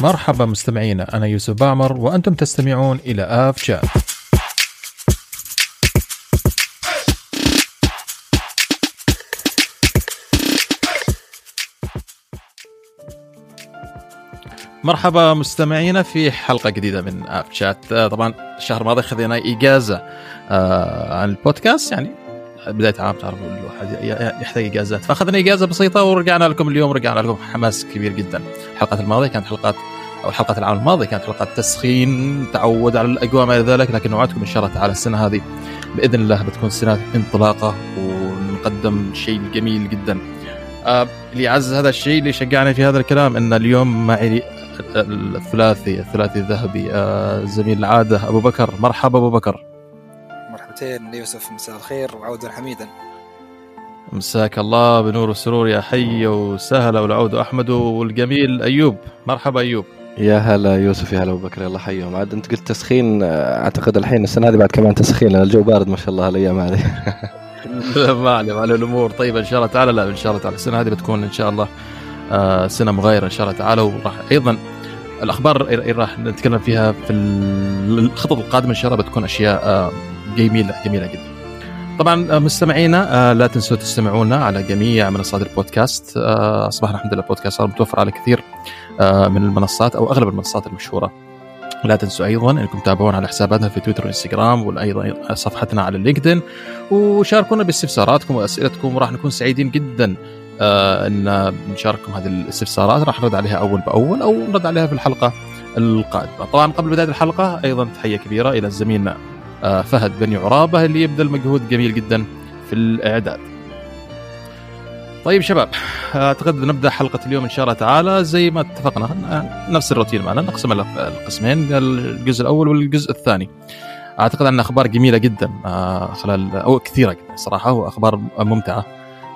مرحبا مستمعينا أنا يوسف بعمر وأنتم تستمعون إلى آف شات مرحبا مستمعينا في حلقة جديدة من آف شات طبعا الشهر الماضي خذينا إجازة آه، عن البودكاست يعني بداية عام تعرفوا الواحد يحتاج إجازات. فأخذنا إجازة بسيطة ورجعنا لكم اليوم رجعنا لكم حماس كبير جدا. الحلقة الماضية كانت حلقات أو حلقة العام الماضي كانت حلقه تسخين تعود على الأجواء ما إلى ذلك لكن نوعدكم إن شاء الله تعالى السنة هذه بإذن الله بتكون سنة انطلاقة ونقدم شيء جميل جدا. آه اللي يعزز هذا الشيء اللي شجعني في هذا الكلام إن اليوم معي الثلاثي الثلاثي الذهبي آه زميل العادة أبو بكر. مرحبا أبو بكر. مرحبتين يوسف مساء الخير وعودا حميدا. مساك الله بنور السرور يا حي وسهلا والعود أحمد والجميل أيوب. مرحبا أيوب. يا هلا يوسف يا هلا أبو بكر الله حيهم. عاد أنت قلت تسخين أعتقد الحين السنة هذه بعد كمان تسخين لأن الجو بارد ما شاء الله الأيام هذه. ما علم على الأمور. طيبه إن شاء الله تعالى لا إن شاء الله تعالى. السنة هذه بتكون إن شاء الله آه، سنة مغايرة إن شاء الله تعالى. وراح أيضا الأخبار اللي راح نتكلم فيها في الخطط القادمة إن شاء الله بتكون أشياء آه، جميلة جميلة جدا. طبعا آه، مستمعينا لا تنسوا تستمعونا على جميع منصات البودكاست. اصبحنا الحمد لله البودكاست صار متوفر على كثير آه، من المنصات أو أغلب المنصات المشهورة. لا تنسوا أيضا إنكم تتابعونا على حساباتنا في تويتر وإنستغرام وأيضا صفحتنا على لينكدين. وشاركونا باستفساراتكم وأسئلتكم وراح نكون سعيدين جدا آه إن نشارككم هذه الاستفسارات. راح نرد عليها أول بأول أو نرد عليها في الحلقة القادمة. طبعا قبل بداية الحلقة أيضا تحية كبيرة إلى زميلنا آه فهد بني عرابة اللي يبذل مجهود جميل جدا في الإعداد. طيب شباب أعتقد نبدأ حلقة اليوم إن شاء الله تعالى زي ما اتفقنا. نفس الروتين معنا نقسم القسمين الجزء الأول والجزء الثاني. أعتقد أن أخبار جميلة جدا آه، خلال أو كثيرة جدا صراحة وأخبار ممتعة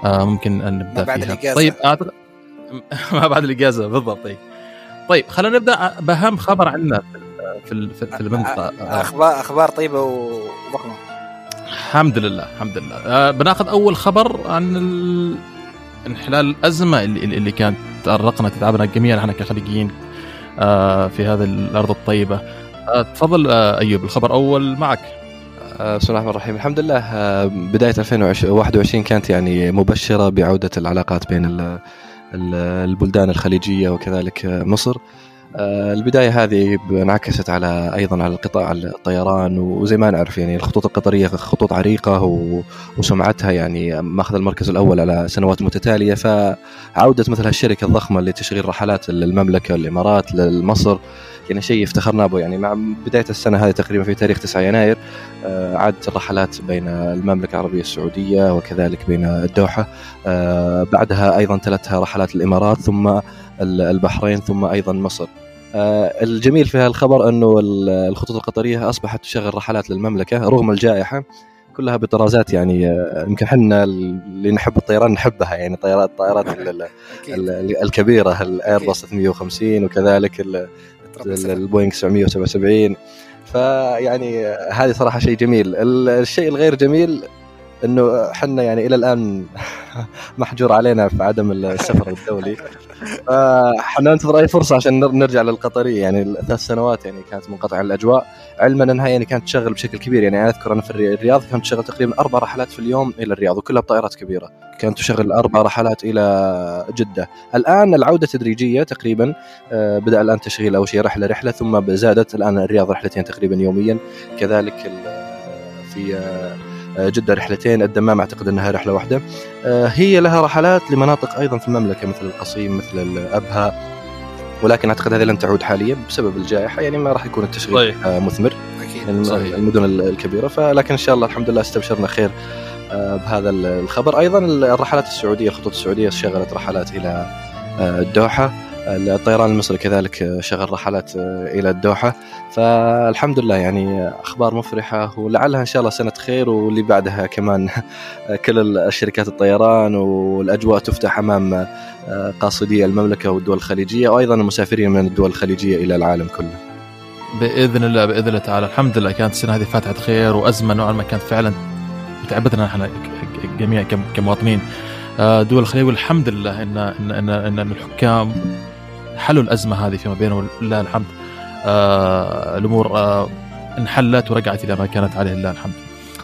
آه، ممكن أن نبدأ بعد فيها. الإجازة. طيب اعتقد ما بعد الإجازة بالضبط طيب. طيب خلينا نبدأ باهم خبر عندنا في في, المنطقة أخبار أخبار طيبة وضخمه الحمد لله الحمد لله. آه بناخذ أول خبر عن ال... انحلال الأزمة اللي, اللي كانت تأرقنا تتعبنا جميعا إحنا كخليجيين آه في هذه الأرض الطيبة. آه تفضل آه أيوب الخبر أول معك. آه، بسم الله الرحمن الرحيم. الحمد لله. آه، بداية 2021 كانت يعني مبشرة بعودة العلاقات بين ال- ال- البلدان الخليجية وكذلك آه، مصر. آه، البداية هذه انعكست على أيضا على القطاع الطيران وزي ما نعرف يعني الخطوط القطرية خطوط عريقة و- وسمعتها يعني ماخذ المركز الأول على سنوات متتالية فعودة مثل هالشركة الضخمة لتشغيل رحلات المملكة والإمارات لمصر يعني شيء افتخرنا به. يعني مع بداية السنة هذه تقريبا في تاريخ 9 يناير آه، عادت الرحلات بين المملكة العربية السعودية وكذلك بين الدوحة آه، بعدها أيضا تلتها رحلات الإمارات ثم البحرين ثم أيضا مصر. آه، الجميل في هالخبر أنه ال- الخطوط القطرية أصبحت تشغل رحلات للمملكة رغم الجائحة كلها بطرازات يعني آه، يمكن إحنا اللي نحب الطيران نحبها يعني طيارات الطائرات الكبيرة الايرباص 350 وكذلك. البوينغ 777 فيعني هذه صراحة شيء جميل. ال- الشيء الغير جميل إنه إحنا يعني إلى الآن محجور علينا في عدم السفر الدولي. فإحنا ننتظر أي فرصة عشان نر- نرجع للقطرية. يعني ثلاث سنوات يعني كانت منقطعة الأجواء. علما أنها يعني كانت تشغل بشكل كبير. يعني أنا أذكر أنا في الري- الرياض كانت تشغل تقريبا أربع رحلات في اليوم إلى الرياض وكلها بطائرات كبيرة. كانت تشغل أربع رحلات إلى جدة. الآن العودة تدريجية تقريبا آه، بدأ الآن تشغيل أول شيء رحلة رحلة ثم زادت الآن الرياض رحلتين تقريبا يوميا. كذلك في آه، جدة رحلتين الدمام أعتقد إنها رحلة واحدة آه، هي لها رحلات لمناطق أيضا في المملكة مثل القصيم مثل الأبها ولكن أعتقد هذه لن تعود حاليا بسبب الجائحة يعني ما راح يكون التشغيل صحيح. آه، مثمر أكيد صحيح. المدن ال- الكبيرة فلكن إن شاء الله الحمد لله استبشرنا خير بهذا ال- الخبر أيضا الرحلات السعودية الخطوط السعودية شغلت رحلات إلى الدوحة الطيران المصري كذلك شغل رحلات آه، إلى الدوحة. فالحمد لله يعني أخبار مفرحة ولعلها إن شاء الله سنة خير واللي بعدها كمان كل الشركات الطيران والأجواء تفتح أمام آه، قاصدي المملكة والدول الخليجية وأيضا المسافرين من الدول الخليجية إلى العالم كله. بإذن الله بإذن الله تعالى. الحمد لله كانت السنة هذه فاتحة خير وأزمة نوعا ما كانت فعلا تعبتنا إحنا جميع كم- كمواطنين. آه، دول الخليج والحمد لله ان ان ان, إن الحكام حلوا الأزمة هذه فيما بينهم لله الحمد آه الأمور آه انحلت ورجعت إلى ما كانت عليه لله الحمد.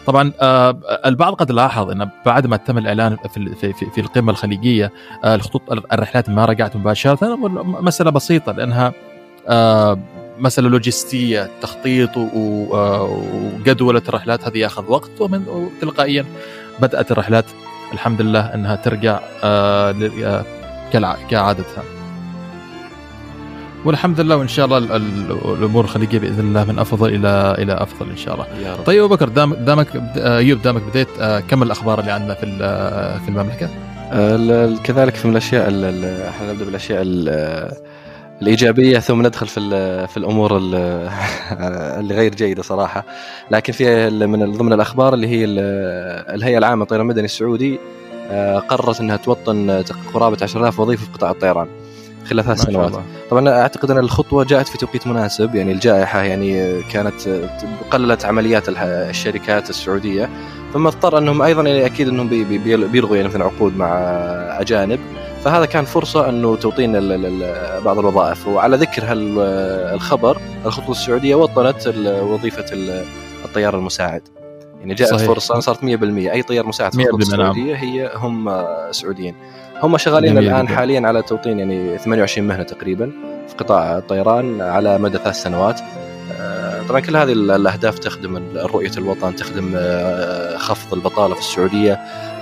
طبعا آه البعض قد لاحظ إن بعد ما تم الإعلان في في, في, القمة الخليجية آه الخطوط الرحلات ما رجعت مباشرة مسألة بسيطة لأنها آه مسألة لوجستية تخطيط وجدولة الرحلات هذه ياخذ وقت ومن تلقائيا بدأت الرحلات الحمد لله إنها ترجع كعادتها والحمد لله وإن شاء الله الأمور الخليجية بإذن الله من أفضل إلى إلى أفضل إن شاء الله. يا رب. طيب أبو بكر دام دامك أيوب دامك بديت كم الأخبار اللي عندنا في في المملكة؟ كذلك في الأشياء إحنا نبدأ بالأشياء الإيجابية ثم ندخل في في الأمور اللي غير جيدة صراحة لكن في من ضمن الأخبار اللي هي الهيئة العامة للطيران المدني السعودي قررت إنها توطن قرابة 10000 وظيفة في قطاع الطيران خلال ثلاث سنوات. طبعا أعتقد أن الخطوة جاءت في توقيت مناسب يعني الجائحة يعني كانت قللت عمليات الشركات السعودية ثم اضطر أنهم أيضا يعني أكيد أنهم بيلغوا يعني مثلا عقود مع أجانب. فهذا كان فرصة أنه توطين بعض الوظائف. وعلى ذكر هالخبر الخطوط السعودية وطنت وظيفة الطيار المساعد. يعني جاءت صحيح. فرصة صارت 100% أي طيار مساعد في نعم. السعودية هي هم سعوديين. هم شغالين الآن حاليا على توطين يعني 28 مهنة تقريبا في قطاع الطيران على مدى ثلاث سنوات. طبعا كل هذه الأهداف تخدم رؤية الوطن تخدم آه، خفض البطالة في السعودية.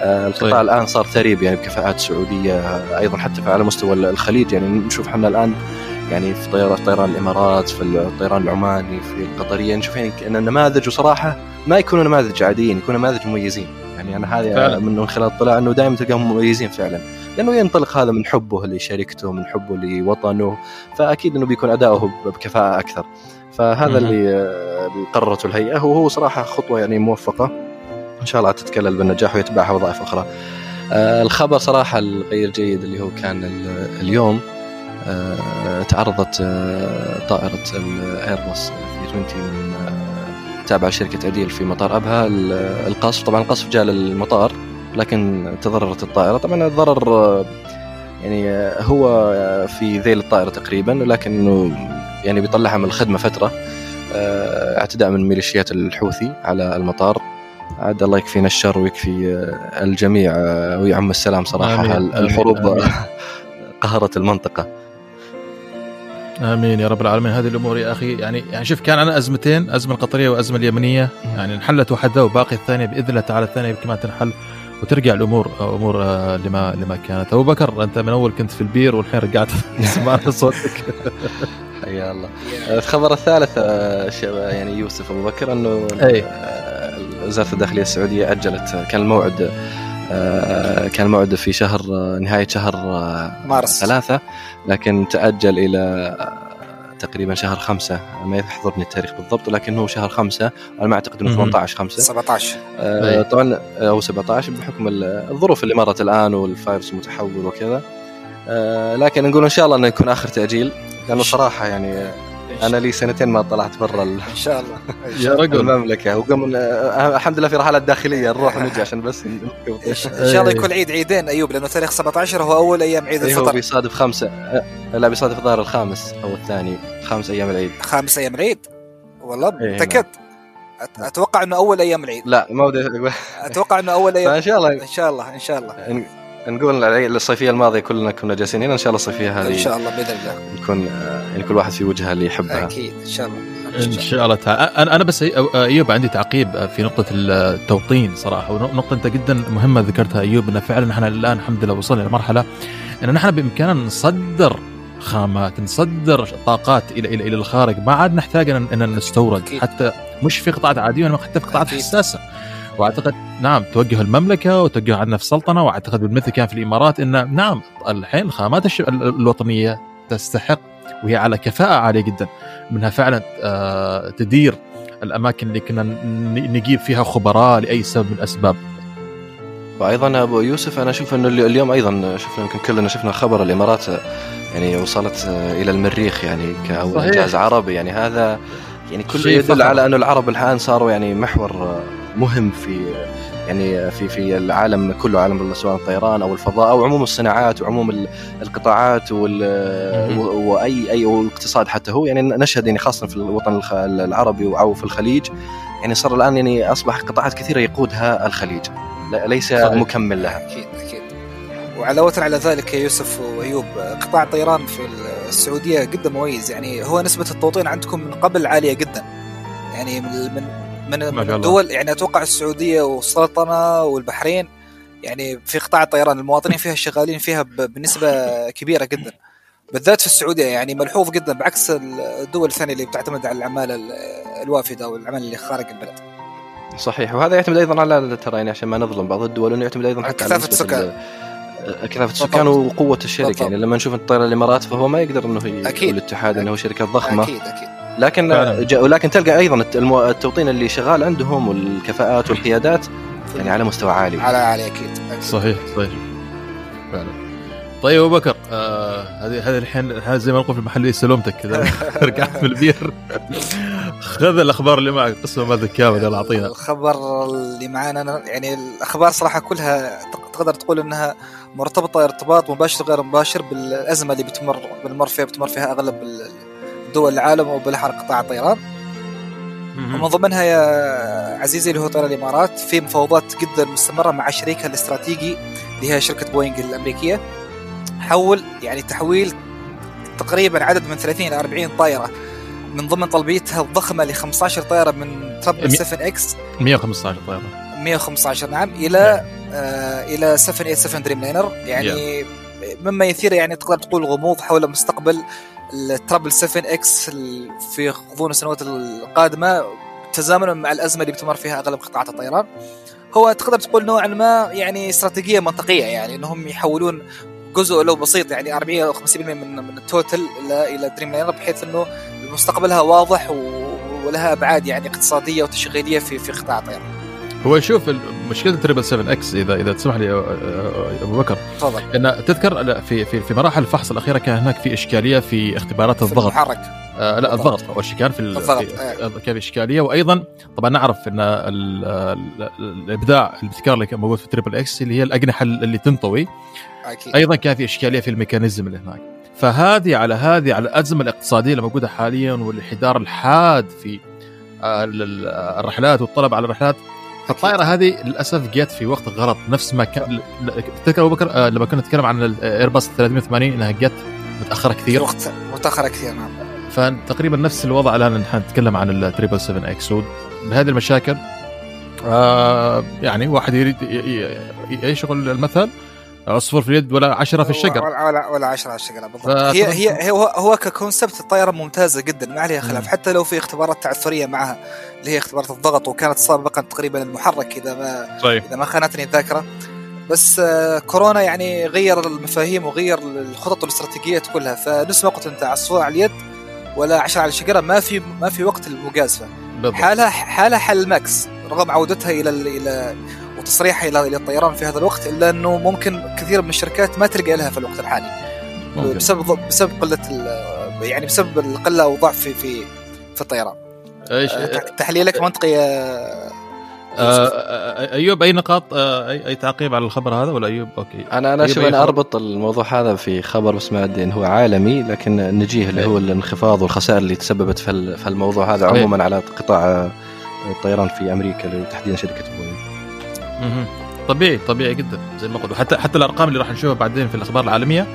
آه، القطاع طيب. الآن صار ثريب يعني بكفاءات سعودية آه، أيضا حتى على مستوى الخليج. يعني نشوف إحنا الآن يعني في طيران طيران الإمارات في الطيران العماني في القطرية نشوف يعني إن النماذج وصراحة ما يكونوا نماذج عاديين يكونوا نماذج مميزين. يعني أنا هذا من خلال الاطلاع إنه دائما تلقاهم مميزين فعلا. لأنه ينطلق هذا من حبه لشركته من حبه لوطنه فأكيد إنه بيكون أداؤه بكفاءة أكثر. فهذا اللي قررته الهيئة وهو صراحة خطوة يعني موفقة. إن شاء الله تتكلل بالنجاح ويتبعها وظائف أخرى. آه الخبر صراحة الغير جيد اللي هو كان اليوم آه تعرضت آه طائرة الايرباص 320 من تابعه لشركه أديل في مطار أبها. القصف طبعا القصف جاء للمطار لكن تضررت الطائرة. طبعا الضرر يعني هو في ذيل الطائرة تقريبا لكنه يعني بيطلعها من الخدمة فترة. آه، اعتداء من ميليشيات الحوثي على المطار. عاد الله يكفينا الشر ويكفي آه، الجميع. آه، ويعم السلام صراحة. آمين. الحروب آمين. قهرت المنطقة. آمين يا رب العالمين. هذه الأمور يا أخي يعني يعني شوف كان عندنا أزمتين أزمة القطرية وأزمة اليمنية. يعني انحلت واحدة وباقي الثانية بإذن الله تعالى الثانية كمان تنحل وترجع الأمور أمور لما لما كانت. أبو بكر أنت من أول كنت في البير والحين رجعت. سمعت صوتك. حيا الله. الخبر الثالث آه، يعني يوسف أبو بكر إنه آه، وزاره الداخلية السعودية أجلت كان الموعد آه، كان الموعد في شهر نهاية شهر مارس. ثلاثة لكن تأجل إلى تقريبا شهر خمسة. ما يحضرني التاريخ بالضبط لكن هو شهر خمسة. أنا ما أعتقد أنه 18 خمسة. 17 آه طبعا أو 17 بحكم الظروف اللي مرت الآن والفايروس المتحول وكذا. آه لكن نقول إن شاء الله أنه يكون آخر تأجيل لأنه صراحة يعني أنا لي سنتين ما طلعت برا إن شاء الله. يا رجل. المملكة. وقم الحمد لله في رحلات داخلية نروح ونجي عشان بس إن شاء الله يكون عيد عيدين أيوب لأنه تاريخ 17 هو أول أيام عيد الفطر هو بيصادف خمسة. لا بيصادف الظاهر الخامس أو الثاني. خامس أيام العيد. خامس أيام العيد؟ والله متأكد. أتوقع إنه أول أيام العيد. لا ما ودي أتوقع إنه أول أيام ان شاء الله. إن شاء الله إن شاء الله. نقول الصيفيه الماضية كلنا كنا جالسين هنا إن شاء الله الصيفية هذه إن شاء الله بإذن الله. نكون يعني كل واحد في وجهة اللي يحبها. أكيد إن شاء الله. إن شاء الله تعالى. أنا أنا بس أيوب عندي تعقيب في نقطة التوطين صراحة ونقطه أنت جدا مهمة ذكرتها أيوب ان فعلا إحنا الآن الحمد لله وصلنا لمرحله إن نحن بإمكاننا نصدر خامات نصدر طاقات إلى إلى إلى الخارج. ما عاد نحتاج ان نستورد. حتى مش في قطاعات عادية وإنما حتى في قطاعات حساسة. وأعتقد نعم توجه المملكة وتوجه عندنا في السلطنه وأعتقد بالمثل كان في الإمارات إن نعم الحين الخامات الوطنية تستحق وهي على كفاءة عالية جدا منها فعلا آه، تدير الأماكن اللي كنا نجيب فيها خبراء لأي سبب من الأسباب. وأيضا أبو يوسف أنا أشوف إنه اليوم أيضا شفنا يمكن كلنا شفنا خبر الإمارات يعني وصلت إلى المريخ يعني كاول إنجاز عربي يعني هذا يعني كل يدل على إنه العرب الان صاروا يعني محور مهم في يعني في في العالم كله عالم سواء الطيران أو الفضاء أو عموم الصناعات وعموم القطاعات وأي أي والاقتصاد حتى هو. يعني نشهد يعني خاصة في الوطن العربي أو في الخليج يعني صار الآن يعني أصبح قطاعات كثيرة يقودها الخليج. ليس صحيح. مكمل لها. أكيد أكيد. وعلاوه على ذلك يا يوسف وأيوب قطاع الطيران في السعودية جدا مميز. يعني هو نسبة التوطين عندكم من قبل عالية جدا. يعني من من, الدول يعني أتوقع السعودية والسلطنة والبحرين يعني في قطاع الطيران المواطنين فيها شغالين فيها بنسبة كبيرة جدا. بالذات في السعودية يعني ملحوظ جدا بعكس الدول الثانية اللي بتعتمد على العماله الوافدة أو العماله اللي خارج البلد. صحيح. وهذا يعتمد أيضا على ترى يعني عشان ما نظلم بعض الدول إنه يعتمد أيضا حتى على كثافة السكان. كثافة السكان وقوة الشركة. يعني لما نشوف الطيران الإمارات فهو ما يقدر إنه يقول الاتحاد إنه شركة ضخمة. أكيد أكيد. لكن ولكن تلقى أيضا التوطين اللي شغال عندهم والكفاءات والقيادات يعني على مستوى عالي. على عالي أكيد, أكيد. صحيح صحيح. فعلا. طيب أبو بكر آه هذه هذه الحين زي ما نقول في المحل سلومتك كذا. رجعت من البير. خذ الأخبار اللي معك قسم ما ذكاوة قال اعطينا الخبر اللي معانا يعني الأخبار صراحة كلها تقدر تقول إنها مرتبطة ارتباط مباشر غير مباشر بالأزمة اللي بتمر بنمر فيها بتمر فيها أغلب دول العالم وبالاحرى قطاع الطيران. ومن ضمنها يا عزيزي اللي هو طيران الإمارات في مفاوضات جدا مستمرة مع شريكها الاستراتيجي اللي هي شركة بوينغ الأمريكية. حول يعني تحويل تقريبا عدد من 30 إلى 40 طائرة من ضمن طلبيتها الضخمة ل 15 طائرة من triple 7 X. 115 طائرة. 115 نعم إلى آه إلى 787 Dreamliner. يعني yeah. مما يثير يعني تقدر تقول غموض حول مستقبل ال triple 7 X في غضون السنوات القادمة تزامنا مع الأزمة اللي بتمر فيها أغلب قطاعات الطيران هو تقدر تقول نوعا ما يعني استراتيجية منطقية يعني إنهم يحولون جزء لو بسيط يعني 40 أو 50% من من ال total إلى إلى Dreamliner بحيث إنه مستقبلها واضح ولها أبعاد يعني اقتصادية وتشغيلية في في قطاع الطيران. هو شوف مشكلة triple 7 X اذا إذا تسمح لي أبو بكر. تفضل. إن تذكر في في في مراحل الفحص الأخيرة كان هناك في إشكالية في اختبارات الضغط. المحرك. آه لا الضغط. اول شيء كان في الضغط آه. كان إشكالية. وأيضا طبعا نعرف إن الإبداع الابتكار اللي كان موجود في triple X اللي هي الأجنحة اللي تنطوي. أكيد. أيضا كان في إشكالية في ال mechanism اللي هناك. فهذه على هذه على الأزمة الاقتصادية اللي موجودة حاليا والانحدار الحاد في الرحلات والطلب على الرحلات فالطائرة هذه للأسف جت في وقت غلط نفس ما كان تذكر أبو بكر آه، لما كنا نتكلم عن الايرباص 380 إنها جت متأخرة كثير. وقت متأخرة كثير نعم. فتقريبا نفس الوضع الآن نحن نتكلم عن ال triple 7 X بهذه المشاكل آه يعني واحد يريد يشغل المثل؟ عصفور في اليد ولا عشرة في الشجر. ولا ولا عشرة على الشجر بالضبط. هي هي هو هو ك concept الطائرة ممتازة جدا ما عليها خلاف. حتى لو في اختبارات تعثرية معها اللي هي اختبارات الضغط وكانت سابقا تقريبا المحرك إذا ما طيب. إذا ما خانتني الذاكرة. بس آه، كورونا يعني غير المفاهيم وغير الخطط والاستراتيجيات كلها. فنفس ما قلت انت عصفور على اليد ولا عشرة على الشجرة ما في ما في وقت للمجازفه حالها حالها حل ماكس رغم عودتها إلى إلى وتصريحها إلى إلى الطيران في هذا الوقت إلا أنه ممكن كثير من الشركات ما تلقى لها في الوقت الحالي. ممكن. بسبب بسبب قلة يعني بسبب القلة أو ضعف في في في الطيران. إيش؟ آه، تحليلك منطقي يا آه، آه، أيوب أي نقاط؟ اي أي تعقيب على الخبر هذا ولا أيوب؟ أوكي. أنا أنا أشوف أنا أربط الموضوع هذا في خبر بس ما أدري هو عالمي لكن نجيه اللي هو الانخفاض والخسائر اللي تسببت في في الموضوع هذا عموما على قطاع الطيران في أمريكا تحديدا شركة بوينغ. طبيعي طبيعي جدا زي ما قلت. وحتى حتى الأرقام اللي راح نشوفها بعدين في الأخبار العالمية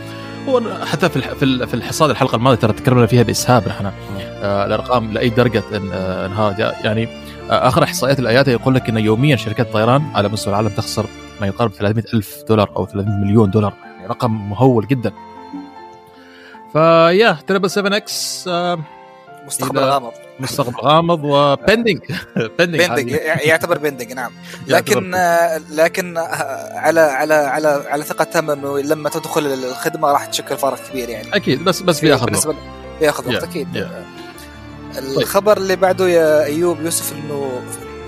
هو حتى في في الحصاد الحلقة الماضية ترى تكلمنا فيها بإسهاب نحن. آه الأرقام لأي درجة انهار يعني آه آخر إحصائيات الإياتا يقول لك إن يوميا شركات الطيران على مستوى العالم تخسر ما يقارب 300 ألف دولار أو 300 مليون دولار. يعني رقم مهول جدا. فيا triple 7 X آه مستقبل غامض. مستقبل غامض و pending pending يعتبر pending نعم. لكن لكن على على على على ثقة تامه إنه لما تدخل الخدمة راح تشكل فارق كبير يعني. أكيد بس بس بياخذ بالنسبة بياخذ وقت أكيد. الخبر اللي بعده يا أيوب يوسف إنه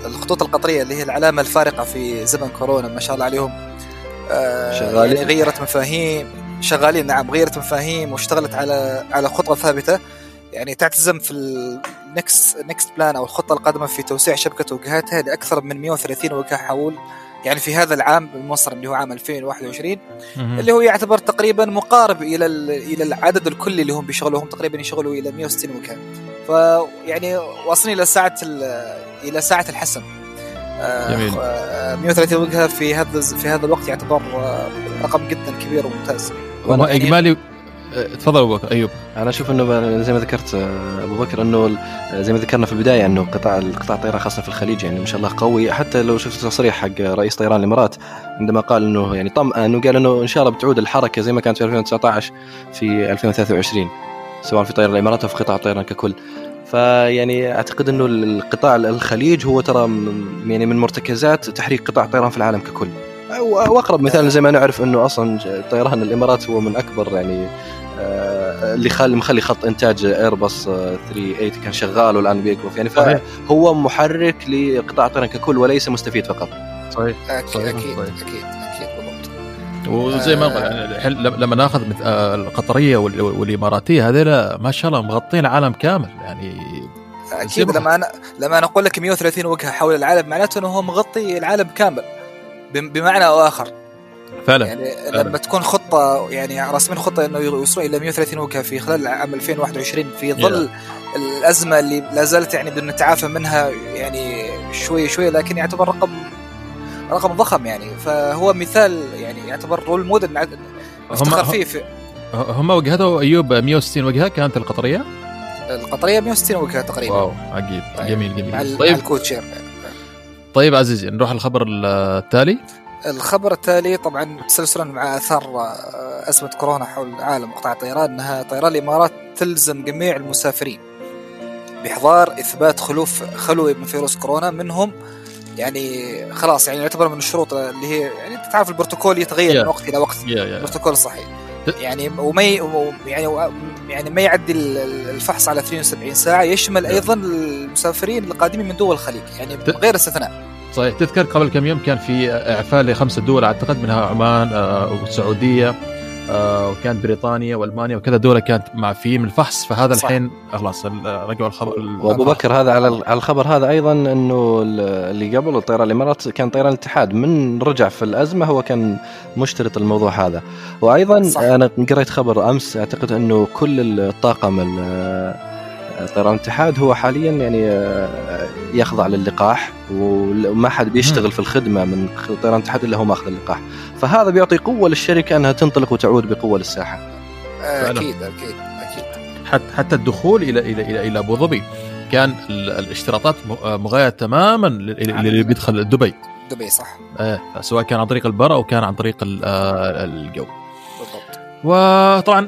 الخطوط القطرية اللي هي العلامة الفارقة في زمن كورونا ما شاء الله عليهم. آه، شغالين. يعني غيرت مفاهيم شغالين نعم غيرت مفاهيم واشتغلت على على خطة ثابتة. يعني تعتزم في ال next next plan أو الخطة القادمة في توسيع شبكة وجهاتها لأكثر من 130 وجهة حول يعني في هذا العام المنصرم اللي هو عام 2021 اللي هو يعتبر تقريبا مقارب إلى إلى العدد الكلي اللي هم بيشغلوا هم تقريبا يشغلوا إلى 160 وكان فيعني واصلين إلى ساعة إلى ساعة الحسم. جميل. 130 وجهة في هذا في هذا الوقت يعتبر رقم جدا كبير وممتاز. إجمالي تفضل أبو بكر. أيوب. أنا أشوف إنه زي ما ذكرت أبو بكر إنه زي ما ذكرنا في البداية إنه قطاع القطاع الطيران خاصة في الخليج يعني ما شاء الله قوي. حتى لو شفت تصريح حق رئيس طيران الإمارات عندما قال إنه يعني طم إنه قال إنه إن شاء الله بتعود الحركة زي ما كانت في 2019 في 2023 سواء في طيران الإمارات أو في قطاع الطيران ككل. فيعني أعتقد إنه القطاع الخليج هو ترى يعني من مرتكزات تحريك قطاع الطيران في العالم ككل. واقرب مثال زي ما نعرف إنه أصلا طيران الإمارات هو من أكبر يعني اللي خلي مخلي خط إنتاج ايرباص 38 كان شغال والآن بيقف يعني فهو محرك لقطاع الطيران ككل وليس مستفيد فقط صحيح أكيد صحيح. أكيد صحيح. أكيد أكيد بالضبط وزي ما الحين لما ناخذ آه، القطرية وال- والإماراتية هذول ما شاء الله مغطين العالم كامل يعني أكيد. لما أنا لما أنا أقول لك 130 وجهة حول العالم معناته إنه هو مغطي العالم كامل بم- بمعنى أو آخر فعلا يعني لما تكون خطة يعني راسمين خطة إنه يوصلوا إلى 130 وجهه في خلال عام 2021 في ظل الأزمة اللي لا زالت يعني بدنا نتعافى منها يعني شوي شوي لكن يعتبر رقم رقم ضخم يعني. فهو مثال يعني يعتبر role model هم نفتخر فيه في هم وجهته أيوب 160 وجهة كانت القطرية؟ القطرية 160 وجهة تقريبا. wow عجيب طيب. جميل مع, جميل مع طيب. ال code share. طيب عزيزي نروح الخبر التالي. الخبر التالي طبعا تسلسلا مع آثار آه، أزمة كورونا حول عالم قطاع الطيران أنها طيران الإمارات تلزم جميع المسافرين باحضار إثبات خلوف خلو من فيروس كورونا منهم. يعني خلاص يعني يعتبر من الشروط اللي هي يعني انت تعرف البروتوكول يتغير Yeah. من وقت إلى وقت. يا يا البروتوكول صحي ت- يعني وما يعني يعني ما يعدي ال- ال- الفحص على 72 ساعة. يشمل Yeah. أيضا المسافرين القادمين من دول الخليج يعني غير استثناء. صحيح. تذكر قبل كم يوم كان في إعفاء لخمسة دول أعتقد منها عمان آه، والسعودية آه، وكانت بريطانيا وألمانيا وكذا دول كانت معفيين من الفحص. فهذا صح. الحين خلاص ال- رجعوا الخبر وأبو بكر هذا على على الخبر هذا أيضا إنه اللي قبل الطيران الإمارات كان طيران الاتحاد. من رجع في الأزمة هو كان مشترط الموضوع هذا. وأيضا صح. أنا قريت خبر أمس أعتقد إنه كل الطاقم ال- طيران الاتحاد هو حاليا يعني آه، يخضع للقاح وما حد بيشتغل في الخدمة من طيران الاتحاد إلا هو ماخذ اللقاح. فهذا بيعطي قوة للشركة أنها تنطلق وتعود بقوة للساحة. أكيد أكيد أكيد. حتى حتى الدخول إلى إلى إلى, إلى أبو ظبي. كان ال- الاشتراطات آه، مغايه تماما لل- اللي بيدخل دبي. دبي صح. آه، سواء كان عن طريق البر أو كان عن طريق آه، الجو. وطبعا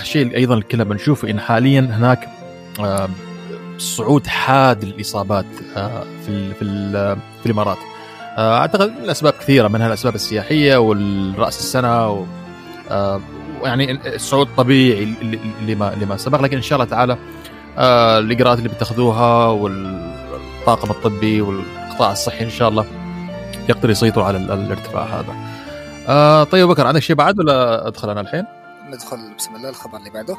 الشيء أيضا كنا بنشوفه إن حاليا هناك آه، صعود حاد للإصابات آه، في في في الإمارات آه، أعتقد الأسباب كثيرة منها الأسباب السياحية والرأس السنة و ويعني الصعود طبيعي لما لما سبق لكن إن شاء الله تعالى الاجراءات اللي بتاخذوها والطاقم الطبي والقطاع الصحي إن شاء الله يقدر يسيطروا على ال- الارتفاع هذا. آه طيب بكر عندك شيء بعد ولا أدخل أنا الحين؟ ندخل بسم الله الخبر اللي بعده.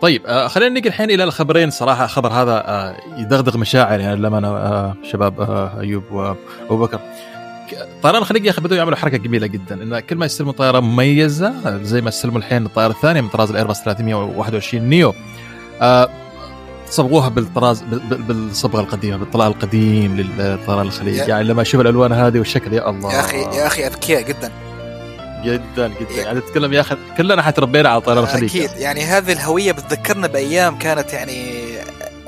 طيب آه خلينا نجي الحين إلى الخبرين. صراحة الخبر هذا آه يدغدغ مشاعر يعني لما أنا آه شباب آه أيوب وأبو بكر. طيران الخليج يا أخي بدوا يعملوا حركة جميلة جدا إن كل ما يستلموا طائره مميزة زي ما استلموا الحين الطائره الثانية من طراز الايرباص 321 نيو. آه صبغوها بالطراز بال- بال- بالصبغة القديمة بالطلاء القديم للطيران الخليج يا- يعني لما أشوف الألوان هذه والشكل يا الله. يا أخي يا أخي أذكياء جدا. جدا جدا. يعني تتكلم يا أخي كلنا حتربينا على طيران الخليج أكيد. يعني هذه الهوية بتذكرنا بأيام كانت يعني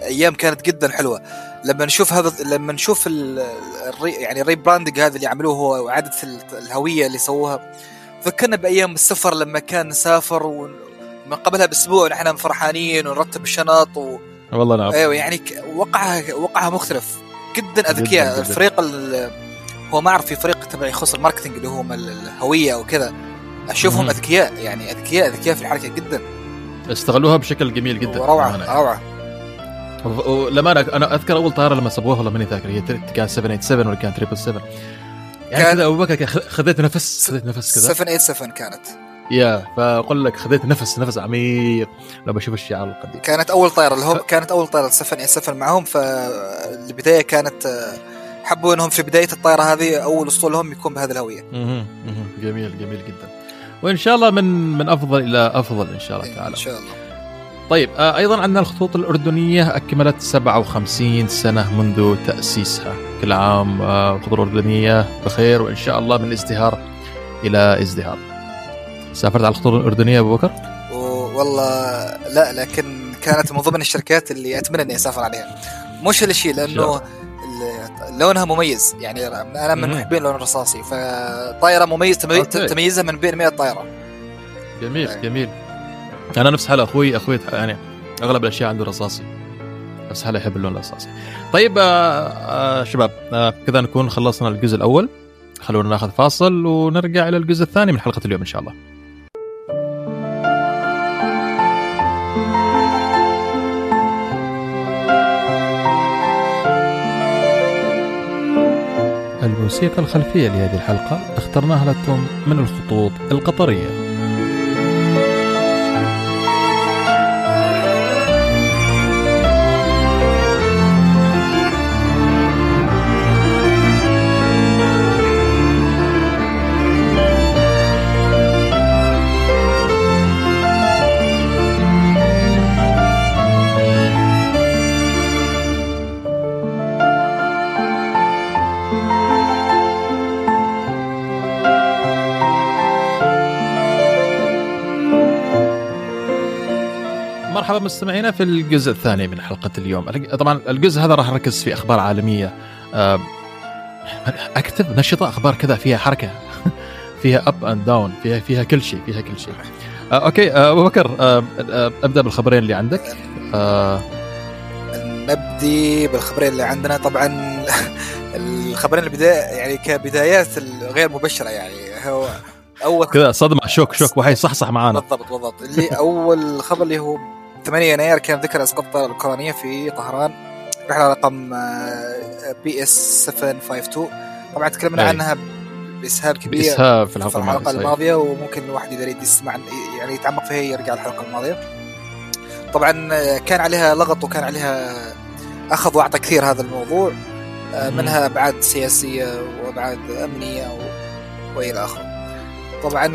أيام كانت جدا حلوة. لما نشوف هذا لما نشوف ال... الري... يعني الري براندنج هذا اللي عملوه هو واعاده ال- الهوية اللي سووها ذكرنا بأيام السفر لما كان نسافر ومن قبلها بأسبوع نحن فرحانين ونرتب الشنط و... والله نعم أيوه يعني وقعها وقعها مختلف. جدا أذكياء. الفريق ال... هو ما أعرف في فريق تبع يخص الماركتينج اللي هو الهوية وكذا أشوفهم. أذكياء يعني أذكياء أذكياء في الحركة جدا. استغلوها بشكل جميل جدا روعة للأمانة. روعة. ولما أنا أنا أذكر أول طائرة لما صبغوها والله ماني ذاكر هي كان 787 ولا كان 777 يعني كان- كذا أبو بكر خذيت نفس خذيت نفس كذا. 787 كانت. يا فأقول لك خذيت نفس نفس عميق. لما أشوف الشعار القديم. كانت أول طائره اللي هم كانت أول طائره 787 معهم فالبداية كانت آه، حبوا إنهم في بداية الطائره هذه أول أسطول لهم يكون بهذه الهوية. مهم. جميل جميل جدا. وإن شاء الله من من أفضل إلى أفضل إن شاء الله تعالى. ان شاء الله. طيب آه، أيضا عندنا الخطوط الأردنية أكملت 57 سنة منذ تأسيسها. كل عام آه، الخطوط الأردنية بخير وإن شاء الله من ازدهار إلى ازدهار. سافرت على الخطوط الأردنية أبو بكر؟ والله لا لكن كانت من ضمن الشركات اللي أتمنى إني أسافر عليها. مش هالشيء لأنه لونها مميز يعني أنا من. محبين اللون الرصاصي فطائرة مميز. تميزها من بين 100 طائرة. جميل. جميل. أنا نفس حال أخوي أخوي يعني أغلب الأشياء عنده رصاصي. نفس حاله يحب اللون الرصاصي. طيب آه آه شباب آه كذا نكون خلصنا الجزء الأول. خلونا ناخذ فاصل ونرجع إلى الجزء الثاني من حلقة اليوم إن شاء الله. الموسيقى الخلفية لهذه الحلقة اخترناها لكم من الخطوط القطرية. مرحبا مستمعينا في الجزء الثاني من حلقة اليوم. طبعا الجزء هذا راح نركز في أخبار عالمية. active نشطة أخبار كذا فيها حركة فيها up and down فيها فيها كل شيء فيها كل شيء. آه، أوكي آه، أبو بكر آه، أبدأ بالخبرين اللي عندك. نبدي بالخبرين اللي عندنا. طبعا الخبرين البداية يعني كبدايات غير مبشرة يعني. هو أول كذا صدمة شوك شوك وحي صحصح معانا. بالضبط بالضبط. اللي أول خبر اللي هو 8 يناير كان ذكر أسقاط الطائره الأوكرانية في طهران. رحلة رقم بي إس 752 طبعا تكلمنا. عنها باسهاب كبير بإسهاب في في الحلقة الماضية وممكن الواحد اذا يريد يسمع يعني يتعمق فيها يرجع الحلقة الماضية. طبعا آه، كان عليها لغط وكان عليها أخذ وأعطى كثير هذا الموضوع آه،. منها أبعاد سياسية وأبعاد أمنية و... وإلى آخره. طبعا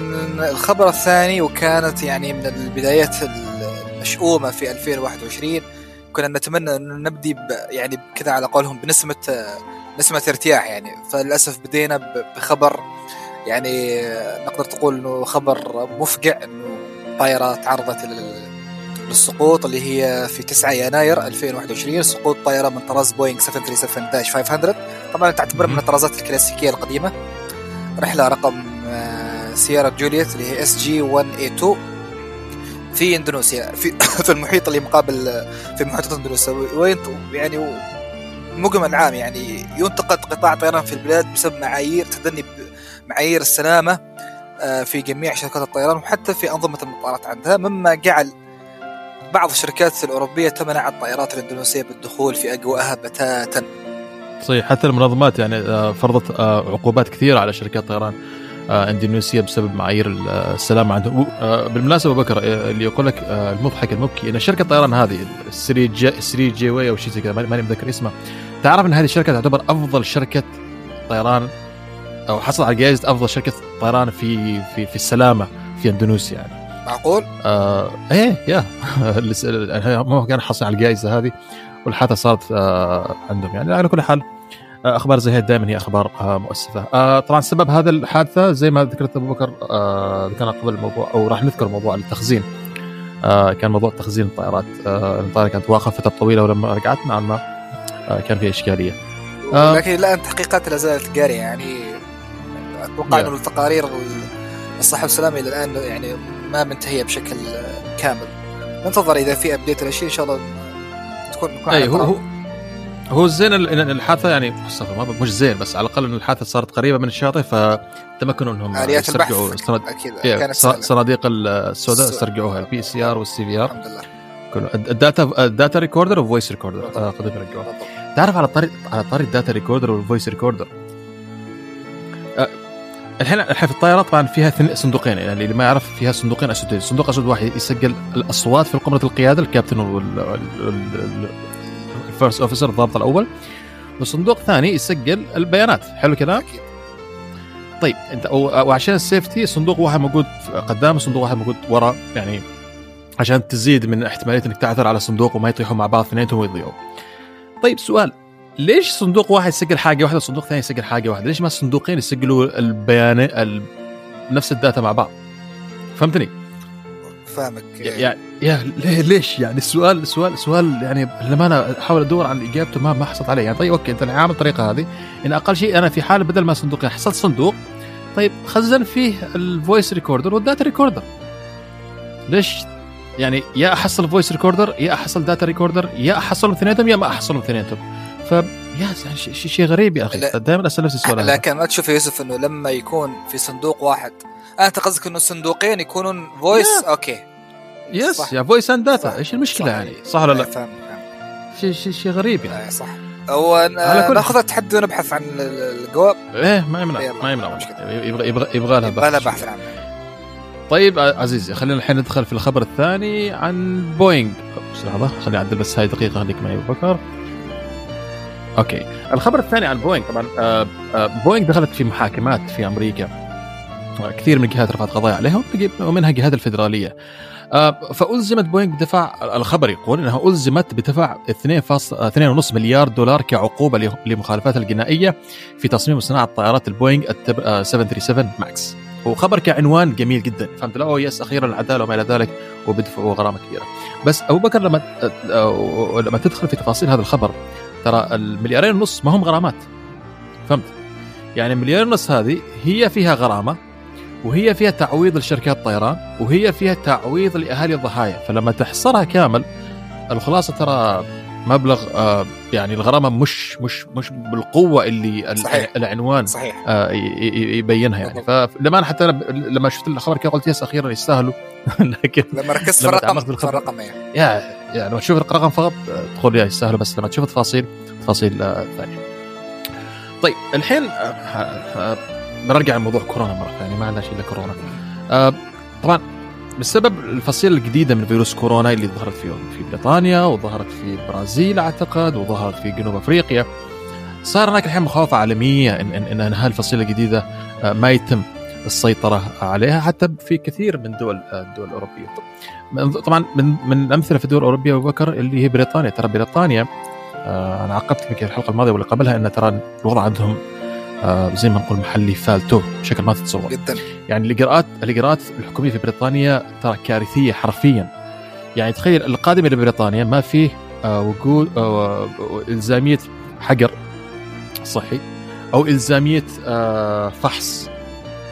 الخبر الثاني وكانت يعني من البدايات المشؤومه في 2021 كنا نتمنى انه نبدي. يعني كذا على قولهم بنسمة نسمة ارتياح يعني. فللأسف بدينا بخبر يعني نقدر تقول إنه خبر مفقع إنه طائره تعرضت لل- للسقوط اللي هي في 9 يناير 2021 سقوط طائرة من طراز بوينغ 737-500 طبعا تعتبر من. الطرازات الكلاسيكية القديمة. رحلة رقم آه، Sierra Juliet اللي هي SJ 182 في إندونيسيا في في المحيط اللي مقابل في محيطات إندونيسيا. وين يعني مجمل عام يعني ينتقد قطاع طيران في البلاد بسبب معايير تدني معايير السلامة آه، في جميع شركات الطيران وحتى في أنظمة المطارات عندها. مما جعل بعض الشركات الأوروبية تمنع الطائرات الإندونيسية بالدخول في أجواءها بتاتا. صحيح حتى المنظمات يعني آه، فرضت آه، عقوبات كثيرة على شركات طيران آه، اندونيسيا بسبب معايير آه، السلامه عندهم آه، بالمناسبة بكر آه، اللي يقول لك آه، المضحك المبكي إن شركة الطيران هذه 3 جي 3 جي واي أو شيء زي كذا ماني متذكر اسمها تعرف إن هذه الشركة تعتبر أفضل شركة طيران أو حصلت على جائزة أفضل شركة طيران في في في السلامة في اندونيسيا يعني. معقول؟ آه إيه يا. لس- هم كانوا حاصلين على الجائزة هذه والحادثة صارت آه عندهم يعني. على كل حال آه أخبار زي هذه دائما هي أخبار آه مؤسفة آه طبعا سبب هذا الحادثة زي ما ذكرت أبو بكر آه ذكرنا قبل الموضوع أو راح نذكر موضوع التخزين آه كان موضوع تخزين الطائرات آه الطائرة كانت واقفة فترة طويلة ولما رجعت نوعا ما آه كان في إشكالية آه. لكن الآن تحقيقات لا زالت جارية يعني أتوقع Yeah. إنه التقارير الصحه والسلامة إلى الآن يعني ما منتهية بشكل كامل ننتظر إذا في update ولا شيء إن شاء الله تكون على أي هو. هو هو الزين الحادثة يعني مش زين بس على الأقل إن الحادثة صارت قريبة من الشاطئ فتمكنوا إنهم آليات البحث يسترجعوا إيه، صناديق السوداء السو- استرجعوها ال BCR وال CVR الحمد لله. كله. ال data ال data recorder وال voice recorder. آه، قدروا يرجعوها. تعرف على طريق على طريق ال data recorder وال voice recorder آه، الحين الحين في الطائرة طبعا فيها صندوقين يعني اللي ما يعرف فيها صندوقين اسودين صندوق أسود واحد يسجل الأصوات في قمة القيادة الكابتن وال first officer الضابط الأول وصندوق ثاني يسجل البيانات حلو الكلام طيب أنت وعشان ال safety صندوق واحد موجود قدام صندوق واحد موجود ورا يعني عشان تزيد من احتمالية إنك تعثر على صندوق وما يطيحوا مع بعض اثنينهم ويضيعوا. طيب سؤال ليش صندوق واحد يسجل حاجة واحدة وصندوق ثاني يسجل حاجة واحدة؟ ليش ما الصندوقين يسجلوا البيانات ال... نفس ال data مع بعض؟ فهمتني؟ فاهمك. يعني يا ليش يعني؟ السؤال السؤال سؤال يعني لما أنا أحاول أدور عن إجابته ما ما حصلت عليه. يعني طيب okay أنت عامل الطريقة هذه. إن أقل شيء أنا في حال بدل ما صندوق حصلت صندوق طيب خزن فيه ال voice recorder وال data recorder ليش؟ يعني يا أحصل voice recorder يا أحصل data recorder يا احصلهم اثنينهم يا ما احصلهم اثنينهم ف يا شيء شيء غريب يا أخي. دائما أسأل نفسي السؤال لكن ما تشوف يا يوسف إنه لما يكون في صندوق واحد أنت قصدك إنه الصندوقين يكونون voice okay. yes يا voice and data إيش المشكلة يعني؟ صح ولا لا؟ فاهم شيء شيء شيء غريب يعني. صح. هو ناخذ التحدي ونبحث عن الجواب. إيه ما يمنع ما يمنع. يبغى يبغى يبغى لها بحث. بحث عنه طيب عزيزي خلينا الحين ندخل في الخبر الثاني عن بوينغ لحظة خليني أعدل بس هاي دقيقة خليك معي أبو بكر. okay. الخبر الثاني عن بوينغ طبعا آه آه بوينغ دخلت في محاكمات في أمريكا. كثير من الجهات رفعت قضايا عليها ومنها الجهات الفدراليه آه فألزمت بوينغ بدفع الخبر يقول أنها ألزمت بدفع 2.5 مليار دولار كعقوبة لمخالفاتها الجنائية في تصميم وصناعة طائرات البوينغ 737 ماكس. وخبر كعنوان جميل جدا. فهمت لا؟ يس أخيرا العدالة وما إلى ذلك وبدفعوا غرامة كبيرة. بس أبو بكر لما لما تدخل في تفاصيل هذا الخبر ترى المليارين ونص ما هم غرامات. فهمت؟ يعني مليار ونص هذه هي فيها غرامة وهي فيها تعويض لشركات الطيران وهي فيها تعويض لأهالي الضحايا. فلما تحصرها كامل الخلاصة ترى مبلغ آه يعني الغرامة مش مش مش بالقوة اللي صحيح. العنوان صحيح. آه يبينها يعني. فلما حتى أنا لما شفت الخبر كذا قلت يس أخيرا يستاهلوا. لكن لما ركزت في الرقم في الرقم يعني يعني لما تشوف الرقم فقط تقول يا يستاهلوا بس لما تشوف التفاصيل تفاصيل آه ثانية. طيب الحين آه بنرجع لموضوع كورونا مرة ثانية ما عندنا شيء إلا كورونا. آه طبعا بسبب الفصيلة الجديدة من فيروس كورونا اللي ظهرت في في بريطانيا وظهرت في البرازيل أعتقد وظهرت في جنوب أفريقيا صار هناك الحين مخاوفة عالمية ان ان, إن هذه الفصيلة الجديدة ما يتم السيطرة عليها حتى في كثير من دول الدول الأوروبية. طبعا من من الأمثلة في الدول الأوروبية أبو بكر اللي هي بريطانيا. ترى بريطانيا أنا عقبت يمكن الحلقة الماضية واللي قبلها أن ترى الوضع عندهم آه زي ما نقول محلي فالتو بشكل ما تتصور. جدا. يعني الاجراءات الاجراءات الحكومية في بريطانيا ترى كارثية حرفيا. يعني تخيل القادم إلى بريطانيا ما فيه آه وجود آه إلزامية حجر صحي أو إلزامية آه فحص.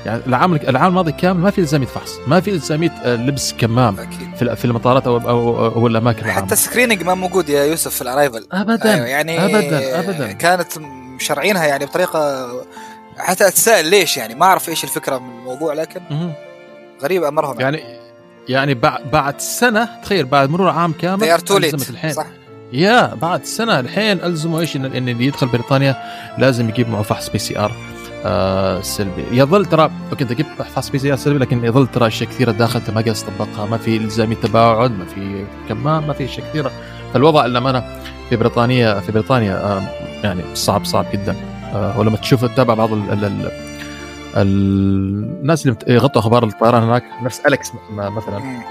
يعني العام العام الماضي كامل ما في إلزامية فحص ما في إلزامية لبس كمام أكيد. في في المطارات أو أو, أو الأماكن حتى ال screening ما موجود يا يوسف في ال arrival ابدا. أيوة يعني ابدا. ابدا. كانت مشرعينها يعني بطريقة حتى اتساءل ليش يعني؟ ما أعرف إيش الفكرة من الموضوع لكن غريب أمرهم يعني. يعني بعد سنة تخيل بعد مرور عام كامل ألزمت الحين. صح. يا بعد سنة الحين ألزموا إيش؟ ان, اللي يدخل بريطانيا لازم يجيب معه فحص PCR آه سلبي. يظل ترى okay أنت جبت فحص PCR سلبي لكن يظل ترى أشياء كثيرة داخل أنت ما قاعد تطبقها ما في إلزامية تباعد ما في كمام ما في أشياء كثيرة. فالوضع للامانه في بريطانيا في بريطانيا آه يعني صعب صعب جدا. آه ولما تشوف تتابع بعض ال ال ال الناس اللي يغطوا أخبار الطيران هناك نفس الكس مثلا.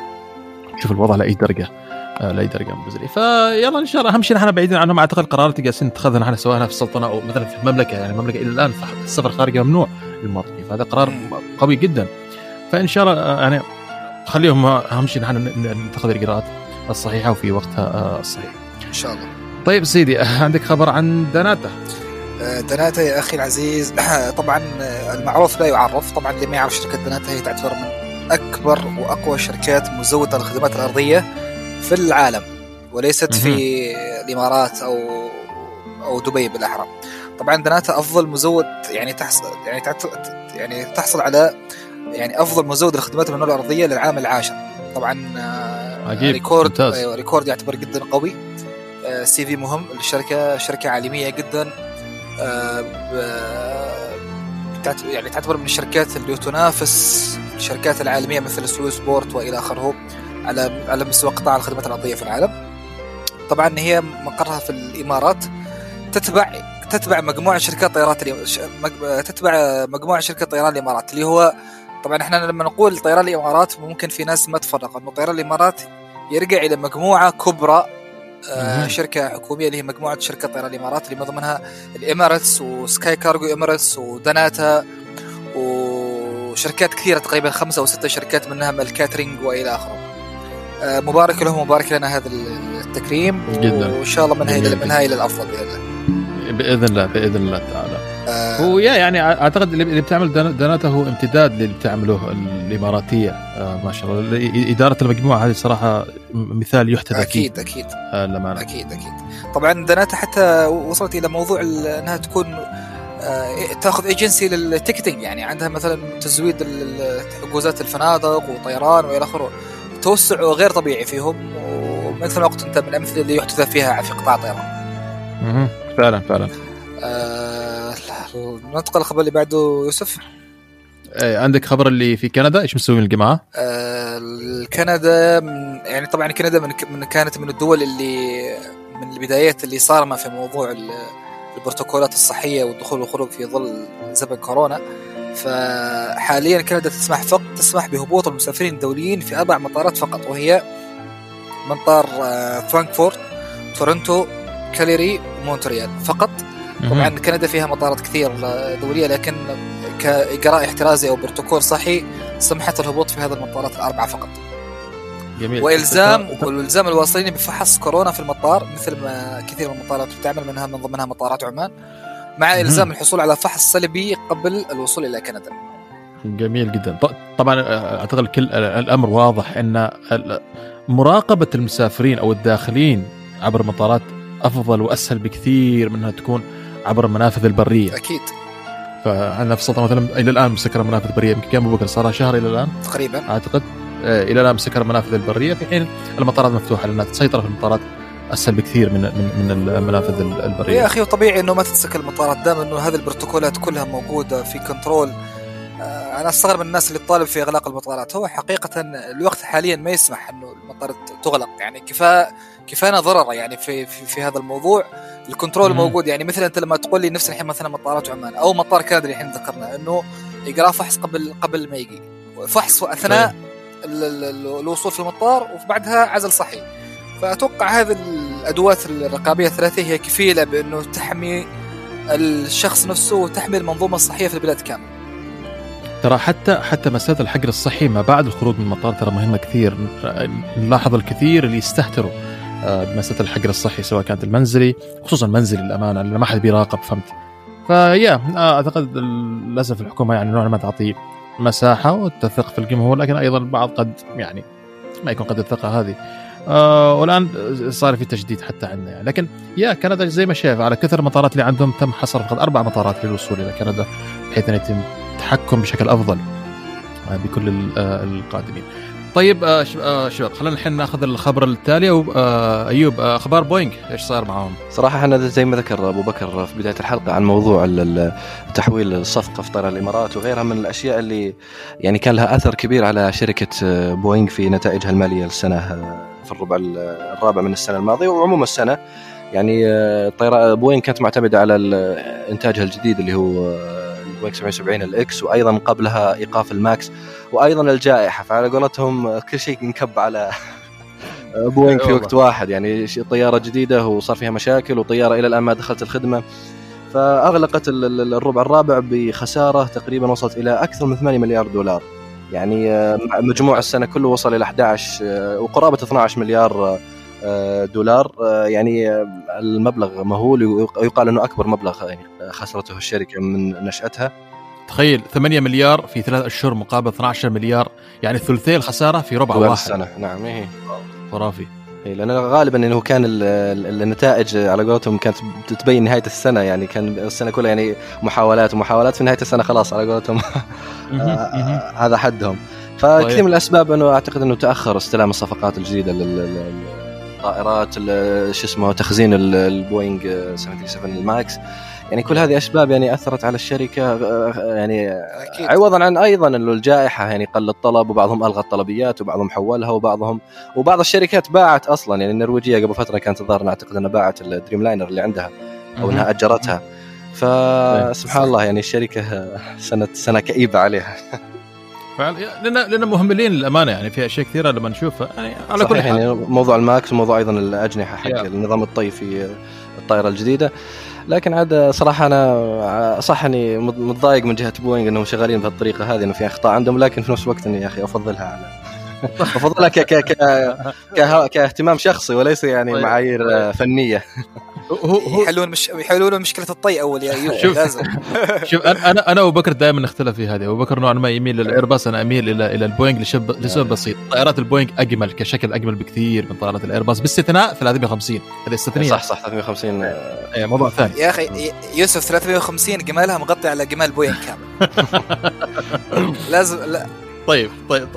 شوف الوضع لأي درجة آه لأي درجة مبزري فيلا إن شاء الله أهم شيء نحن بعيدين عنهم أعتقد القرارات اللي جالسين نتخذها نحن سواء في السلطنة أو مثلا في المملكة يعني المملكة إلى الآن السفر خارجه ممنوع للمواطنين. فهذا قرار قوي جدا. فإن شاء الله يعني خليهم أهم شيء نحن نتخذ الإجراءات الصحيحة وفي وقتها الصحيح. إن شاء الله. طيب سيدي عندك خبر عن دناتا دناتا يا أخي العزيز. طبعا المعروف لا يعرف. طبعا اللي ما يعرف شركة دناتا هي تعتبر من أكبر وأقوى الشركات مزودة الخدمات الأرضية في العالم وليست في الإمارات أو أو دبي بالأحرى. طبعا دناتا أفضل مزود يعني تحصل يعني يعني تحصل على يعني أفضل مزود للخدمات من الأرضية للعام العاشر. طبعا عجيب record ممتاز. أيوة record يعتبر جدا قوي. سي في مهم. للشركه شركة عالمية جدا. يعني تعتبر من الشركات اللي تنافس الشركات العالمية مثل سويس بورت وإلى آخره على على مستوى قطاع الخدمات الأرضية في العالم. طبعا هي مقرها في الإمارات. تتبع تتبع مجموعة شركات طيران. تتبع مجموعة شركات طيران الإمارات اللي هو طبعا إحنا لما نقول طيران الإمارات ممكن في ناس ما تفرق إنه طيران الإمارات يرجع إلى مجموعة كبرى آه. شركة حكومية اللي هي مجموعة شركات طيران الإمارات اللي من ضمنها الاماراتس وسكاي كارجو اماراتس ودناتا وشركات كثيرة تقريبا خمسة أو ستة شركات منها من ال catering وإلى آخره. آه مبارك لهم مبارك لنا هذا التكريم جداً. وإن شاء الله منها إلى. منها إلى الأفضل بإذن الله. بإذن الله بإذن الله تعالى آه هو يعني أعتقد اللي بتعمل دنا- دناتا هو امتداد للي بتعمله الإماراتية آه ما شاء الله ال- إدارة المجموعة هذه صراحة مثال يحتذى فيه. أكيد أكيد. آه للأمانة. أكيد أكيد. طبعا دناتا حتى وصلت إلى موضوع إنها تكون آه، تأخذ agency لل ticketing يعني عندها مثلا تزويد حجوزات الفنادق وطيران وإلى آخره. توسع غير طبيعي فيهم ومثل ما قلت أنت من الامثله اللي يحتذى فيها في قطاع الطيران. مهم. فعلا فعلا. آه ننتقل الخبر اللي بعده يوسف. عندك خبر اللي في كندا إيش مسوين الجماعة؟ آه كندا يعني طبعا كندا من, من كانت من الدول اللي من البدايات اللي صارمة في موضوع ال- البروتوكولات الصحية والدخول والخروج في ظل زمن كورونا فحاليا كندا تسمح فقط تسمح بهبوط المسافرين الدوليين في أربع مطارات فقط وهي مطار آه، فرانكفورت تورنتو كالغاري ومونتريال فقط طبعا. كندا فيها مطارات كثير دولية لكن كاجراء احترازي أو بروتوكول صحي سمحت الهبوط في هذه المطارات الأربعة فقط. جميل. والزام وإلزام الواصلين بفحص كورونا في المطار مثل ما كثير من المطارات بتعمل منها من ضمنها مطارات عمان مع. إلزام الحصول على فحص سلبي قبل الوصول إلى كندا. جميل جدا. طبعا آه، أعتقد كل الأمر واضح أن مراقبة المسافرين أو الداخلين عبر المطارات أفضل وأسهل بكثير من انها تكون عبر المنافذ البرية. أكيد. فعن نفس السلطه مثلا إلى الآن مسكره المنافذ البرية. يمكن كم بكر صار شهر إلى الآن؟ تقريبا. أعتقد. آه، إلى الآن مسكره المنافذ البرية. في حين المطارات مفتوحة لانها تسيطر في المطارات أسهل بكثير من من من المنافذ ال- يا البريه أخي وطبيعي إنه ما تتسكر المطارات. دام إنه هذه البروتوكولات كلها موجودة في كنترول. آه، أنا أستغرب من الناس اللي تطالب في إغلاق المطارات. هو حقيقه الوقت حاليا ما يسمح إنه المطارات تغلق. يعني كفايه كفانا ضرر يعني في في, في هذا الموضوع. الكنترول. موجود يعني مثلا أنت لما تقول لي نفس الحين مثلا مطارات عمان أو مطار كندا الحين ذكرنا إنه اجراء فحص قبل قبل ما يجي. فحص اثناء ال- الوصول في المطار وبعدها عزل صحي فأتوقع هذه الأدوات الرقابية الثلاثيه هي كفيلة بأنه تحمي الشخص نفسه وتحمي المنظومة الصحية في البلاد كامل ترى حتى حتى مسألة الحجر الصحي ما بعد الخروج من المطار ترى مهمة كثير. نلاحظ الكثير اللي يستهتروا. بمسألة الحجر الصحي سواء كانت المنزلي خصوصا المنزلي للأمانة لأن ما حد بيراقب فهمت فيا آه، أعتقد للأسف الحكومة يعني نوعا ما تعطي مساحة وتثق في الجمهور لكن أيضا البعض قد يعني ما يكون قد الثقة هذه آه والآن صار في تجديد حتى عندنا يعني. لكن يا كندا زي ما شايف على كثر المطارات اللي عندهم تم حصر فقط أربع مطارات للوصول إلى كندا بحيث أن يتم التحكم بشكل أفضل آه، بكل ال- آه، القادمين. طيب آه، ش- آه، شباب خلينا الحين ناخذ الخبر التالي آه، أيوب آه، أخبار بوينغ إيش صار معاهم؟ صراحة إحنا زي ما ذكر أبو بكر في بداية الحلقة عن موضوع تحويل الصفقة في طيران الإمارات وغيرها من الأشياء اللي يعني كان لها أثر كبير على شركة آه، بوينغ في نتائجها المالية السنة آه، في الربع ال- الرابع من السنة الماضية وعموم السنة يعني الطيران بوينغ كانت معتمدة على إنتاجها الجديد اللي هو البوينغ 777 ال X وأيضا قبلها إيقاف الماكس وأيضا الجائحة. فعلى قولتهم كل شيء انكب على بوينغ في. وقت واحد. يعني طيارة جديدة وصار فيها مشاكل وطيارة إلى الآن ما دخلت الخدمة. فأغلقت ال- ال- الربع الرابع بخسارة تقريبا وصلت إلى أكثر من 8 مليار دولار. يعني آه، مجموع السنة كله وصل إلى 11 آه، وقرابة 12 مليار آه، دولار آه، يعني آه، المبلغ مهول ويقال إنه أكبر مبلغ يعني خسرته الشركة من نشأتها. تخيل 8 مليار في ثلاث أشهر مقابل 12 مليار يعني ثلثي الخسارة في ربع واحد. السنة. نعم إيه. خرافي. إيه، لأن غالبا إنه كان ال- ال- النتائج على قولتهم كانت تبين نهاية السنة يعني كان السنة كلها يعني محاولات ومحاولات في نهاية السنة خلاص على قولتهم. آه، هذا حدهم. فكثير طيب. من الأسباب إنه أعتقد إنه تأخر استلام الصفقات الجديدة ال- شو اسمه تخزين ال- البوينغ 737 الماكس يعني كل هذه أسباب يعني أثرت على الشركة آه، يعني أكيد. عوضا عن أيضا إنه الجائحة يعني قل الطلب وبعضهم ألغى الطلبيات وبعضهم حولها وبعضهم وبعض الشركات باعت أصلا. يعني النرويجية قبل فترة كانت الظاهر أعتقد إنها باعت الدريم لاينر اللي عندها أو إنها أجرتها. فسبحان الله يعني الشركة سنة سنة كئيبة عليها. لأن لأن مهملين للأمانة يعني في أشياء كثيرة لما نشوفها يعني على كل صحيح حال يعني موضوع الماكس وموضوع أيضا الأجنحة حق يا. النظام الطي في الطائرة الجديدة لكن عاد صراحة أنا صح أني متضايق من جهة بوينغ إنهم شغالين بهالطريقة هذه إنه في أخطاء عندهم لكن في نفس الوقت إني يا أخي أفضلها على أفضلها ك ك ك ك كاهتمام شخصي وليس يعني طيب. معايير فنية هو هو يحلون مش يحلون مشكلة الطي أول يا ايوب شوف. لازم. شوف أنا أنا وابو بكر دائما نختلف في هذه. ابو بكر نوعا ما يميل للايرباص أنا أميل إلى إلى البوينغ لشب لسبب بسيط. طائرات البوينغ أجمل كشكل أجمل بكثير من طائرات الأيرباص. باستثناء 350 هذه استثنائية. صح صح 350 إيه، موضوع ثاني. يا أخي يوسف 350 جمالها مغطي على جمال بوينغ كامل. لازم لا. طيب طيب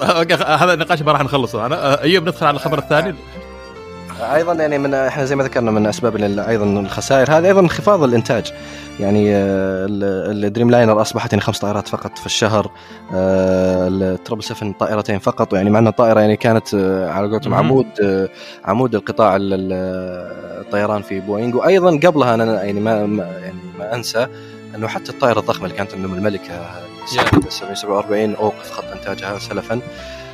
هذا النقاش ما راح نخلصه. أنا أيوب ندخل على الخبر الثاني. أيضا يعني من إحنا زي ما ذكرنا من أسباب أيضا الخسائر. هذا أيضا انخفاض الإنتاج. يعني آه، ال- الدريم لاينر أصبحت يعني خمس طائرات فقط في الشهر. آه، ال triple 7 طائرتين فقط. يعني مع أن الطائرة يعني كانت آه، على قولتهم. عمود عمود القطاع ال- ال- الطيران في بوينغ وأيضا قبلها أنا يعني ما ما- يعني ما أنسى أنه حتى الطائرة الضخمة اللي كانت عندهم الملكة 747 أوقف خط إنتاجها سلفا.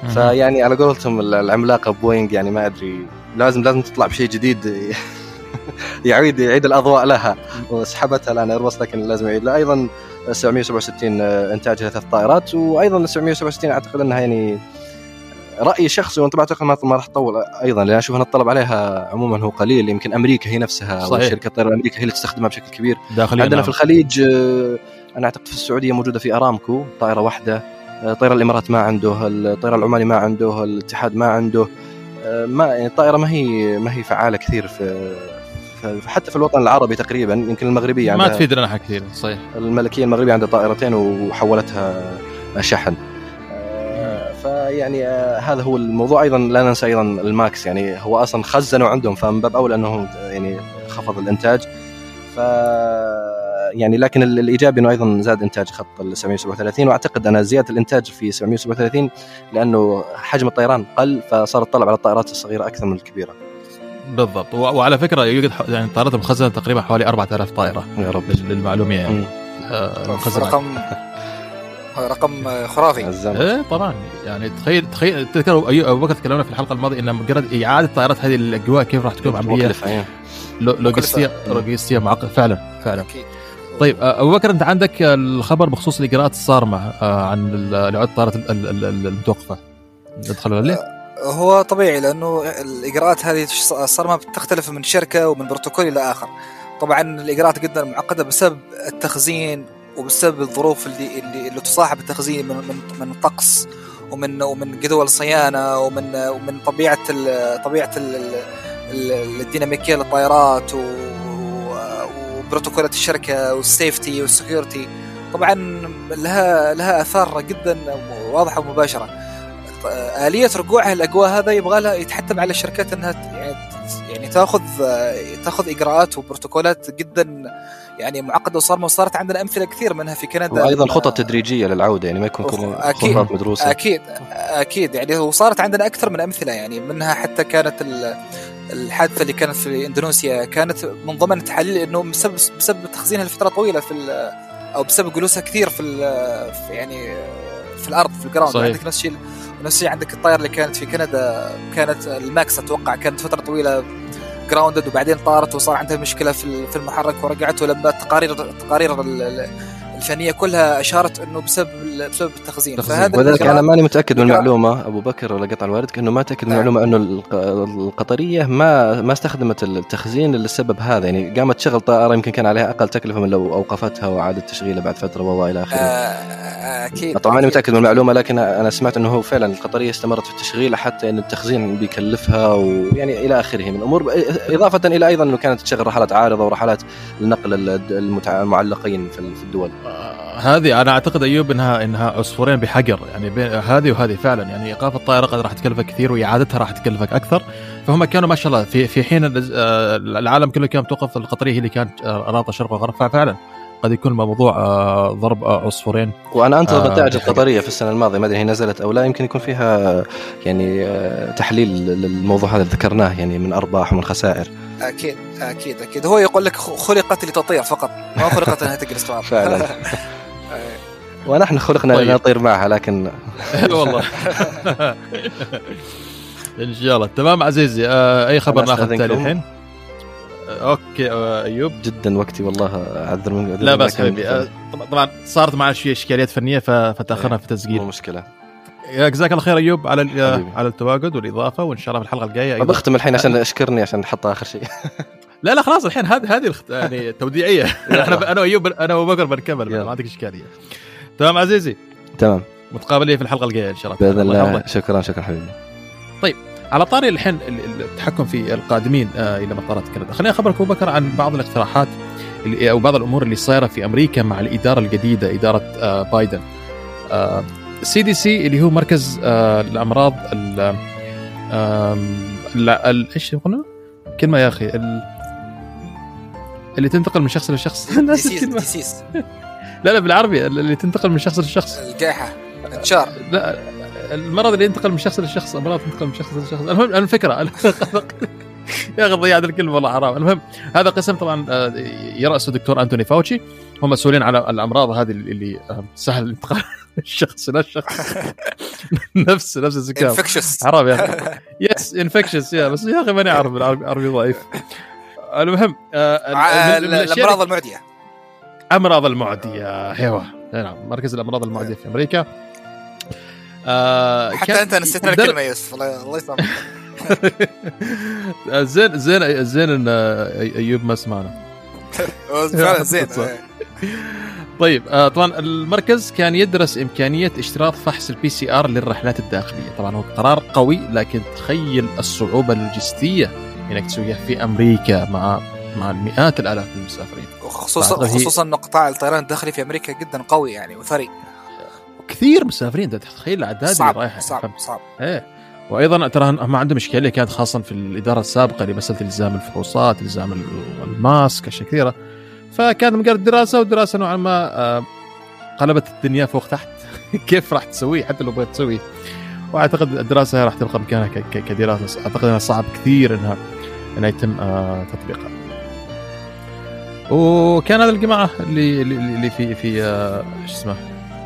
فيعني على قولتهم العملاقة بوينغ يعني ما أدري لازم لازم تطلع بشيء جديد. يعيد يعيد الأضواء لها. وسحبتها الآن إيرباص لكن لازم يعيد. لها أيضا 767 انتاجها ثلاث طائرات وأيضا 767 أعتقد إنها يعني رايي الشخصي وانت بعتقد ما راح تطول أيضا لأن أشوف إن الطلب عليها عموما هو قليل. يمكن أمريكا هي نفسها صحيح. وشركه الطيران الامريكيه هي اللي تستخدمها بشكل كبير. داخليا عندنا نعم. في الخليج آه، أنا أعتقد في السعودية موجودة في أرامكو طائرة واحدة. آه، طيران الإمارات ما عنده الطيران العماني ما عنده الاتحاد ما عنده. آه، ما يعني الطائرة ما هي ما هي فعالة كثير في حتى في الوطن العربي تقريبا يمكن المغربية ما عندها تفيد لنا كثير صحيح. الملكية المغربية عندها طائرتين وحولتها شحن. آه، فيعني آه، هذا هو الموضوع. أيضا لا ننسى أيضا الماكس. يعني هو أصلا خزنوا عندهم فمن باب اولى انه يعني خفض الإنتاج. ف يعني لكن ال- الإيجابي إنه أيضا زاد إنتاج خط ال 737 وأعتقد ان زيادة الإنتاج في 737 لأنه حجم الطيران قل فصار الطلب على الطائرات الصغيرة أكثر من الكبيرة. بالضبط. و- وعلى فكرة يوجد يعني طائرات مخزنه تقريبا حوالي 4000 طائرة يا رب. لل- للمعلومية يعني. آه، مخزنة. رقم رقم خرافي. إيه طبعا. يعني تخيل تخيل تذكر أبو بكر تكلمنا في الحلقة الماضية إن مجرد إعادة الطائرات هذه الأجواء كيف راح تكون عملية. لو- لوجستيه. لوجستيه معقده فعلا فعلا. أكيد. طيب أبو بكر أنت عندك الخبر بخصوص الإجراءات الصارمه عن ال- اعاده الطائرات ال- ال- ال- المتوقفة ندخل عليه؟ هو طبيعي لأنه الإجراءات هذه الصارمه بتختلف من شركة ومن بروتوكول إلى آخر طبعا الإجراءات جدا معقدة بسبب التخزين وبسبب الظروف اللي اللي, اللي تصاحب التخزين من من من الطقس ومن ومن جدول صيانة ومن ومن طبيعة طبيعة ال ال- الديناميكية للطائرات و- وبروتوكولات الشركة والسيفتي والسكيورتي. طبعا لها لها آثار جدا واضحة ومباشرة. آلية رجوعها الأجواء هذا يبغى لها يتحتم على الشركات أنها ت- يعني تأخذ تأخذ إجراءات وبروتوكولات جدا يعني معقدة وصارمة وصارت عندنا أمثلة كثير منها في كندا. وأيضا خطط تدريجية للعودة يعني ما يكون كل. خطط مدروسة. أكيد أكيد. يعني وصارت عندنا أكثر من أمثلة يعني منها حتى كانت ال- الحادثة اللي كانت في إندونيسيا كانت من ضمن التحاليل إنه بسبب بسبب تخزينها لفترة طويلة في أو بسبب جلوسها كثير في, في يعني في الأرض في ال ground صحيح. عندك نفس الشيء ونفس الشيء عندك الطائرة اللي كانت في كندا كانت الماكس أتوقع كانت فترة طويلة grounded وبعدين طارت وصار عندها مشكلة في ال- في المحرك ورجعت ولما التقارير التقارير ال- ال- الفنية كلها أشارت إنه بسبب بسبب التخزين تخزين. فهذا ولذلك أنا ماني متأكد من. المعلومه أبو بكر ولا قطع الوالد كأنه ما تاكد من نعم. المعلومه أنه الق- القطرية ما ما استخدمت التخزين للسبب هذا يعني قامت تشغل طائرة يمكن كان عليها أقل تكلفة من لو أوقفتها واعادت تشغيلها بعد فترة وإلى آخره آه، أكيد طبعا ماني. متأكد من المعلومة لكن أنا سمعت إنه هو فعلا القطرية استمرت في التشغيل حتى إن التخزين بيكلفها ويعني إلى آخره من الأمور إضافة إلى أيضا إنه كانت تشغل رحلات عارضة ورحلات النقل المتع- المعلقين في الدول آه، هذه أنا أعتقد أيوب إنها إنها عصفورين بحجر يعني بين هذه وهذه فعلا يعني إيقاف الطائرة قد راح تكلفك كثير وإعادتها راح تكلفك أكثر. فهم كانوا ما شاء الله في في حين آه، العالم كله كان توقف القطرية هي اللي كانت آه، رابطه شرق وغرب ففعلا قد يكون الموضوع آه، ضرب آه، عصفورين. وأنا أنتظر آه، النتائج حقيقة. القطرية في السنة الماضية ما أدري هي نزلت أو لا يمكن يكون فيها يعني آه، تحليل للموضوع هذا اللي ذكرناه يعني من أرباح ومن خسائر. أكيد أكيد أكيد. هو يقول لك خلقت لتطير فقط. ما خلقت إنها تجلس فعلا. ونحن خلقنا طيب. لنطير معها لكن والله. إن شاء الله. تمام عزيزي آه أي خبر ناخذ الحين؟ آه، أوكي آه أيوب؟ جدا وقتي والله أعذر من لا بس حبيبي آه، طبعا- صارت معنا شوية إشكاليات فنية فتأخرنا في مو التسجيل مشكلة. جزاك الله خير أيوب على. على التواجد والإضافة وإن شاء الله في الحلقة الجاية طب أيضاً. أختم الحين عشان أشكرني عشان نحطها آخر شيء. لا لا خلاص الحين هذه هذه يعني توديعية. إحنا أنا وأيوب أنا وأبو بكر بنكمل. ما عندك إشكالية. تمام عزيزي؟ تمام. متقابلين في الحلقة الجاية إن شاء الله. بإذن الله. شكرا شكرا حبيبي. على طاري الحين ال- ال- التحكم في القادمين آه، إلى مطارات كندا. خليني أخبرك أبو بكر عن بعض الاقتراحات أو بعض الأمور اللي صايرة في أمريكا مع الإدارة الجديدة إدارة آه، بايدن. السي دي سي اللي هو مركز آه، الأمراض ال- إيش قلنا؟ كلمة يا أخي ال- اللي تنتقل من شخص لشخص لا لا بالعربي اللي تنتقل من شخص لشخص الجائحه انتشار لا المرض اللي ينتقل من شخص لشخص أمراض تنتقل من شخص لشخص. المهم الفكرة يا أخي ضيعت الكلمة والله حرام. المهم هذا قسم طبعا آه، يرأسه دكتور أنتوني فاوتشي. هم مسؤولين على الأمراض هذه اللي آه، سهل الانتقال من شخص إلى شخص. نفس نفس الزكام infectious حرام يا أخي. yes infectious يا بس يا أخي ماني أعرف بالعربي عربي ضعيف. المهم آه، الأمراض المعدية. أمراض المعدية. أيوه. نعم مركز الأمراض المعدية في أمريكا. آه حتى أنت نسيت لنا در- الكلمة يوسف. الله يسامحك زين زين زين إن أيوب ما سمعنا. فعلا زين. طيب آه طبعا المركز كان يدرس إمكانية اشتراط فحص ال PCR للرحلات الداخلية. طبعا هو قرار قوي لكن تخيل الصعوبة اللوجستية إنك تسويها في أمريكا مع مع المئات الآلاف من المسافرين. خصوصا خصوصا انه قطاع الطيران الداخلي في أمريكا جدا قوي يعني وثري. كثير مسافرين. انت تتخيل الأعداد اللي صعب رايحة. صعب؟ صعب. إيه. وأيضا ترى هم عندهم اشكاليه كانت خاصه في الإدارة السابقة لمسألة الزام الفحوصات الزام ال- الماسك أشياء كثيرة. فكانت مجرد دراسة ودراسة نوعا ما آه، قلبت الدنيا فوق تحت. كيف راح تسويه حتى لو بغيت تسويه وأعتقد الدراسة هي راح تبقى مكانها كدراسة. أعتقد إنها صعب كثير انها إنها يتم آه، تطبيقها. وكان هذا الجماعة اللي اللي في في آه، إيش اسمه؟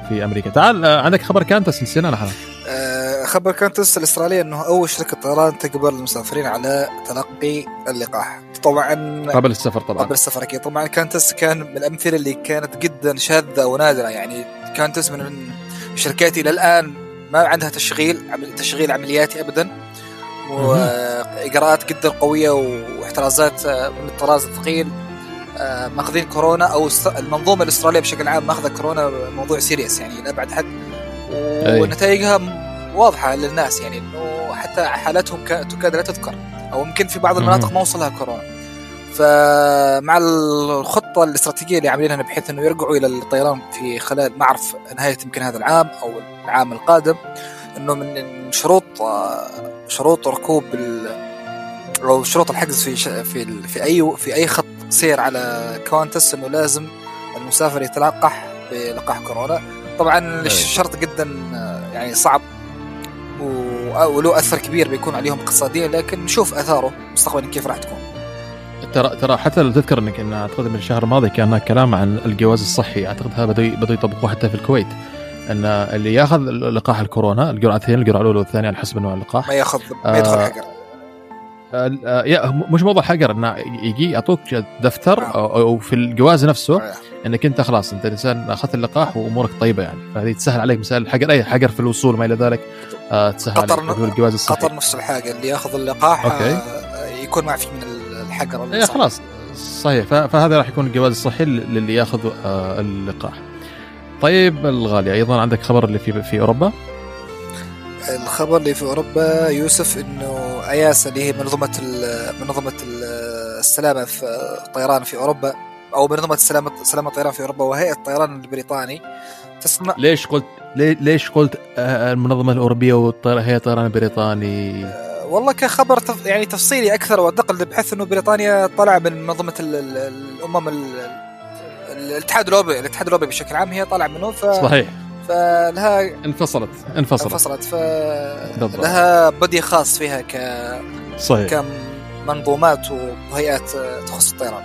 في أمريكا. تعال آه، عندك خبر كانت سلسله لحالها آه، خبر كانتس الاستراليه إنه أول شركة طيران تقبل المسافرين على تلقي اللقاح. طبعا قبل السفر طبعا. قبل السفر أكيد. طبعا كانتس كان من الأمثلة اللي كانت جدا شاذة ونادرة. يعني كانتس من الشركات إلى الآن ما عندها تشغيل عمل تشغيل عملياتي ابدا. وإجراءات جدا قوية واحترازات آه، من الطراز الثقيل. ماخذين كورونا أو المنظومة الأسترالية بشكل عام ماخذة كورونا موضوع سيريس يعني لابعد حد. ونتائجها واضحة للناس يعني إنه حتى حالاتهم كا- تكاد لا تذكر أو يمكن في بعض المناطق. ما وصلها كورونا فمع الخطة الاستراتيجية اللي عاملينها بحيث إنه يرجعوا إلى الطيران في خلال ما اعرف نهاية يمكن هذا العام أو العام القادم إنه من شروط آه، شروط ركوب أو شروط الحجز في في في أي في أي خط سير على Qantas إنه لازم المسافر يتلقح بلقاح كورونا. طبعا الشرط جدا يعني صعب وله أثر كبير بيكون عليهم اقتصاديا لكن نشوف آثاره مستقبلا كيف راح تكون. ترى ترى حتى لو تذكر إنك إن أعتقد من الشهر الماضي كان هناك كلام عن الجواز الصحي. أعتقد هذا بدوا بدوا يطبقوه حتى في الكويت. إن اللي ياخذ لقاح الكورونا الجرعتين الجرعة الأولى والثانية على حسب نوع اللقاح ما ياخذ ما يدخل آه، حجر مش موضوع حجر إنه يجي يعطوك دفتر أو أو في الجواز نفسه آه. إنك أنت خلاص أنت إنسان أخذت اللقاح وأمورك طيبة يعني. فهذه تسهل عليك مسائل الحجر أي حجر في الوصول ما إلى ذلك آه، تسهل قطر عليك الجواز الصحي. قطر نفس الحاجة اللي يأخذ اللقاح أوكي. آه، يكون معفي من الحجر صار. خلاص. صحيح. فهذا راح يكون الجواز الصحي للي يأخذ آه، اللقاح. طيب الغالي أيضا عندك خبر اللي في في أوروبا؟ الخبر اللي في أوروبا يوسف إنه اياسا اللي هي منظمه ال- منظمه ال- السلامة في الطيران في أوروبا أو منظمه السلامة سلامة الطيران في أوروبا وهيئه الطيران البريطاني. تسمع ليش قلت ليش قلت آه، المنظمة الأوروبية وهي الطيران البريطاني والله كخبر تف... يعني تفصيلي أكثر وأدق بحيث إنه بريطانيا طلع من منظمه ال... ال... الأمم ال... الاتحاد الأوروبي الاتحاد الأوروبي بشكل عام هي طالعة منه ف صحيح. فلها انفصلت انفصلت انفصلت. لها body خاص فيها ك صحيح كمنظومات وهيئات تخص الطيران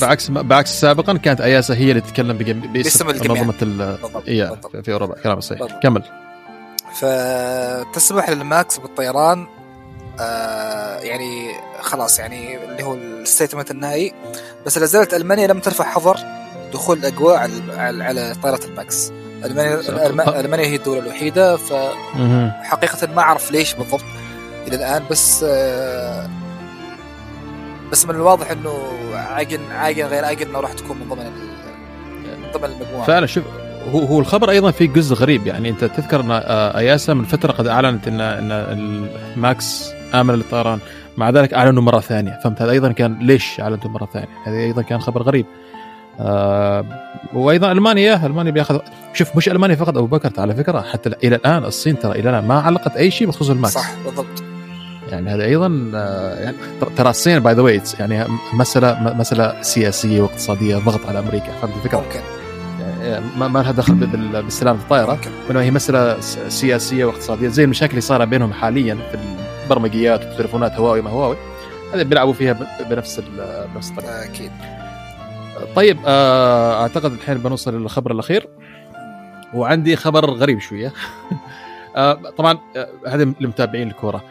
بعكس بعكس سابقا كانت EASA هي اللي تتكلم. باسم. منظمه ال... إيه. في أوروبا كلام صحيح بالضبط. كمل فتسمح للماكس بالطيران آه يعني خلاص يعني اللي هو ال statement النهائي بس لا زالت ألمانيا لم ترفع حظر دخول الأجواء على, على طائره الماكس المانيا الم- المانيا هي الدولة الوحيدة. فحقيقه ما أعرف ليش بالضبط إلى الآن بس آه بس من الواضح إنه عاجل عاجل غير آجل إنه راح تكون من ضمن من ضمن المجموعة. فعلا شوف هو هو الخبر أيضا في جزء غريب. يعني أنت تذكر إن آه، EASA من فترة قد أعلنت إن إن الماكس آمن للطيران مع ذلك أعلنوا مرة ثانية. فهمت؟ هذا أيضا كان ليش أعلنتوا مرة ثانية؟ هذا أيضا كان خبر غريب. آه وأيضا ألمانيا ألمانيا بياخذ شوف مش ألمانيا فقط أبو بكر على فكرة حتى إلى الآن الصين ترى إلى الآن ما علقت أي شيء بخصوص الماكس. صح بالضبط. يعني هذا أيضا آه، يعني ترى الصين by the way يعني مسألة مسألة سياسية واقتصادية ضغط على أمريكا. فهمت الفكرة؟ ممكن يعني ما ما لها دخل بال- بالسلامة في الطائرة. وانما هي مسألة سياسية واقتصادية. زي المشاكل اللي صايرة بينهم حاليا في البرمجيات والتليفونات هواوي ما هواوي. هذا بيلعبوا فيها بنفس بنفس الطريقة. أكيد. طيب آه، أعتقد الحين بنوصل للخبر الأخير. وعندي خبر غريب شوية. آه، طبعا آه، هذا لمتابعين الكورة.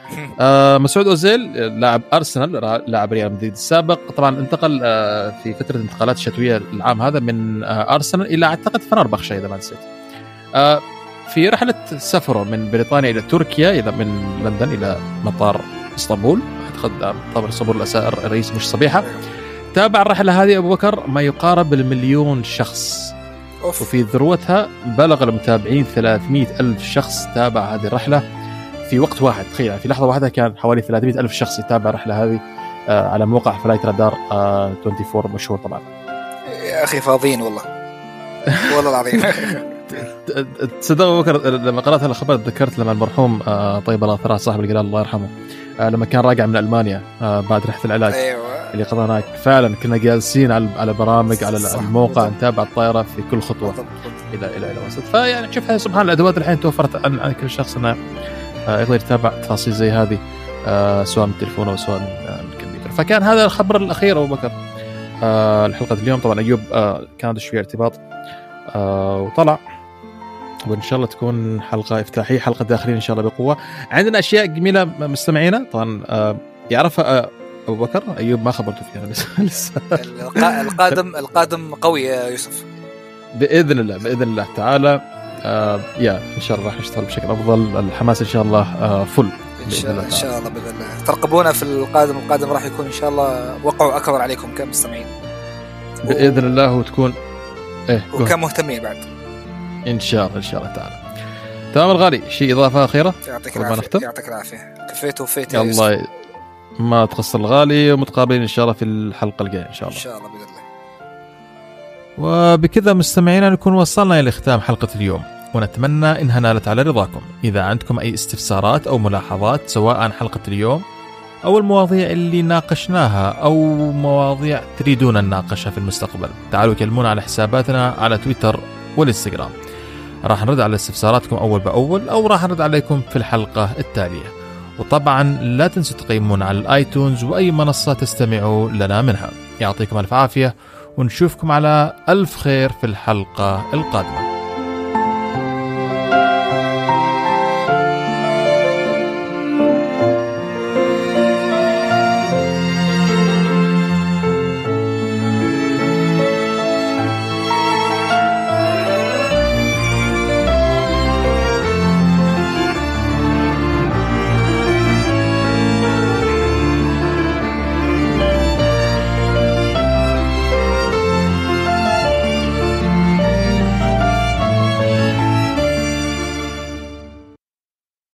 مسعود أوزيل لاعب أرسنال لاعب ريال مدريد السابق. طبعا انتقل في فترة الانتقالات الشتويه العام هذا من أرسنال إلى أعتقد فنربخشة إذا ما نسيت. في رحلة سفره من بريطانيا إلى تركيا إلى من لندن إلى مطار إسطنبول. أعتقد مطار إسطنبول الرئيس مش صبيحة. تابع الرحلة هذه أبو بكر ما يقارب المليون شخص. أوف. وفي ذروتها بلغ المتابعين 300 ألف شخص تابع هذه الرحلة في وقت واحد. تخيل يعني في لحظة واحدة كان حوالي 300 ألف شخص يتابع الرحلة هذه آه، على موقع فلايت رادار آه، 24 مشهور طبعا. يا أخي فاضيين والله. والله العظيم. تصدق بكر لما قرأت الخبر تذكرت لما المرحوم آه، طيب الله ثراء صاحب القلال الله يرحمه آه، لما كان راجع من ألمانيا آه، بعد رحلة العلاج أيوه. اللي قضى هناك. فعلا كنا جالسين على برامج على الموقع. نتابع الطائرة في كل بالضبط. إلى إلى إلى وسط. فيعني شوف هاي سبحان الأدوات الحين توفرت عن, كل شخص إنه يقدر يتابع تفاصيل زي هذه سواء من التليفون أو سواء من الكمبيوتر. فكان هذا الخبر الأخير أبو بكر. آه، لحلقة اليوم. طبعا أيوب كان شوية ارتباط. وطلع. وإن شاء الله تكون حلقة إفتتاحية حلقة داخلين إن شاء الله بقوة. عندنا أشياء جميلة مستمعينا. طبعا آه، يعرفها آه، أبو بكر؟ أيوب ما خبرته فيها لسه لسه. القا- القادم القادم قوي يا يوسف. بإذن الله بإذن الله تعالى. آه يا إن شاء الله راح نشتغل بشكل أفضل. الحماس إن شاء الله آه فل إن شاء الله إن شاء الله بإذن الله. ترقبونا في القادم. القادم راح يكون إن شاء الله وقعوا أكبر عليكم كمستمعين. بإذن الله وتكون إيه. وكمهتمين بعد. إن شاء الله إن شاء الله تعالى. تمام الغالي شيء إضافة أخيرة؟ يعطيك العافية؟ يعطيك العافية. كفيت وفيت يا. الله ي- ما تقصر الغالي ومتقابلين إن شاء الله في الحلقة الجاية إن شاء إن الله شاء الله بإذن الله. وبكذا مستمعينا نكون وصلنا إلى ختام حلقة اليوم. ونتمنى انها نالت على رضاكم. إذا عندكم أي استفسارات أو ملاحظات سواء عن حلقة اليوم أو المواضيع اللي ناقشناها أو مواضيع تريدون أن نناقشها في المستقبل تعالوا كلمونا على حساباتنا على تويتر والإنستغرام. راح نرد على استفساراتكم أول بأول أو راح نرد عليكم في الحلقة التالية. وطبعا لا تنسوا تقيمونا على الآيتونز وأي منصة تستمعوا لنا منها. يعطيكم ألف عافية ونشوفكم على ألف خير في الحلقة القادمة.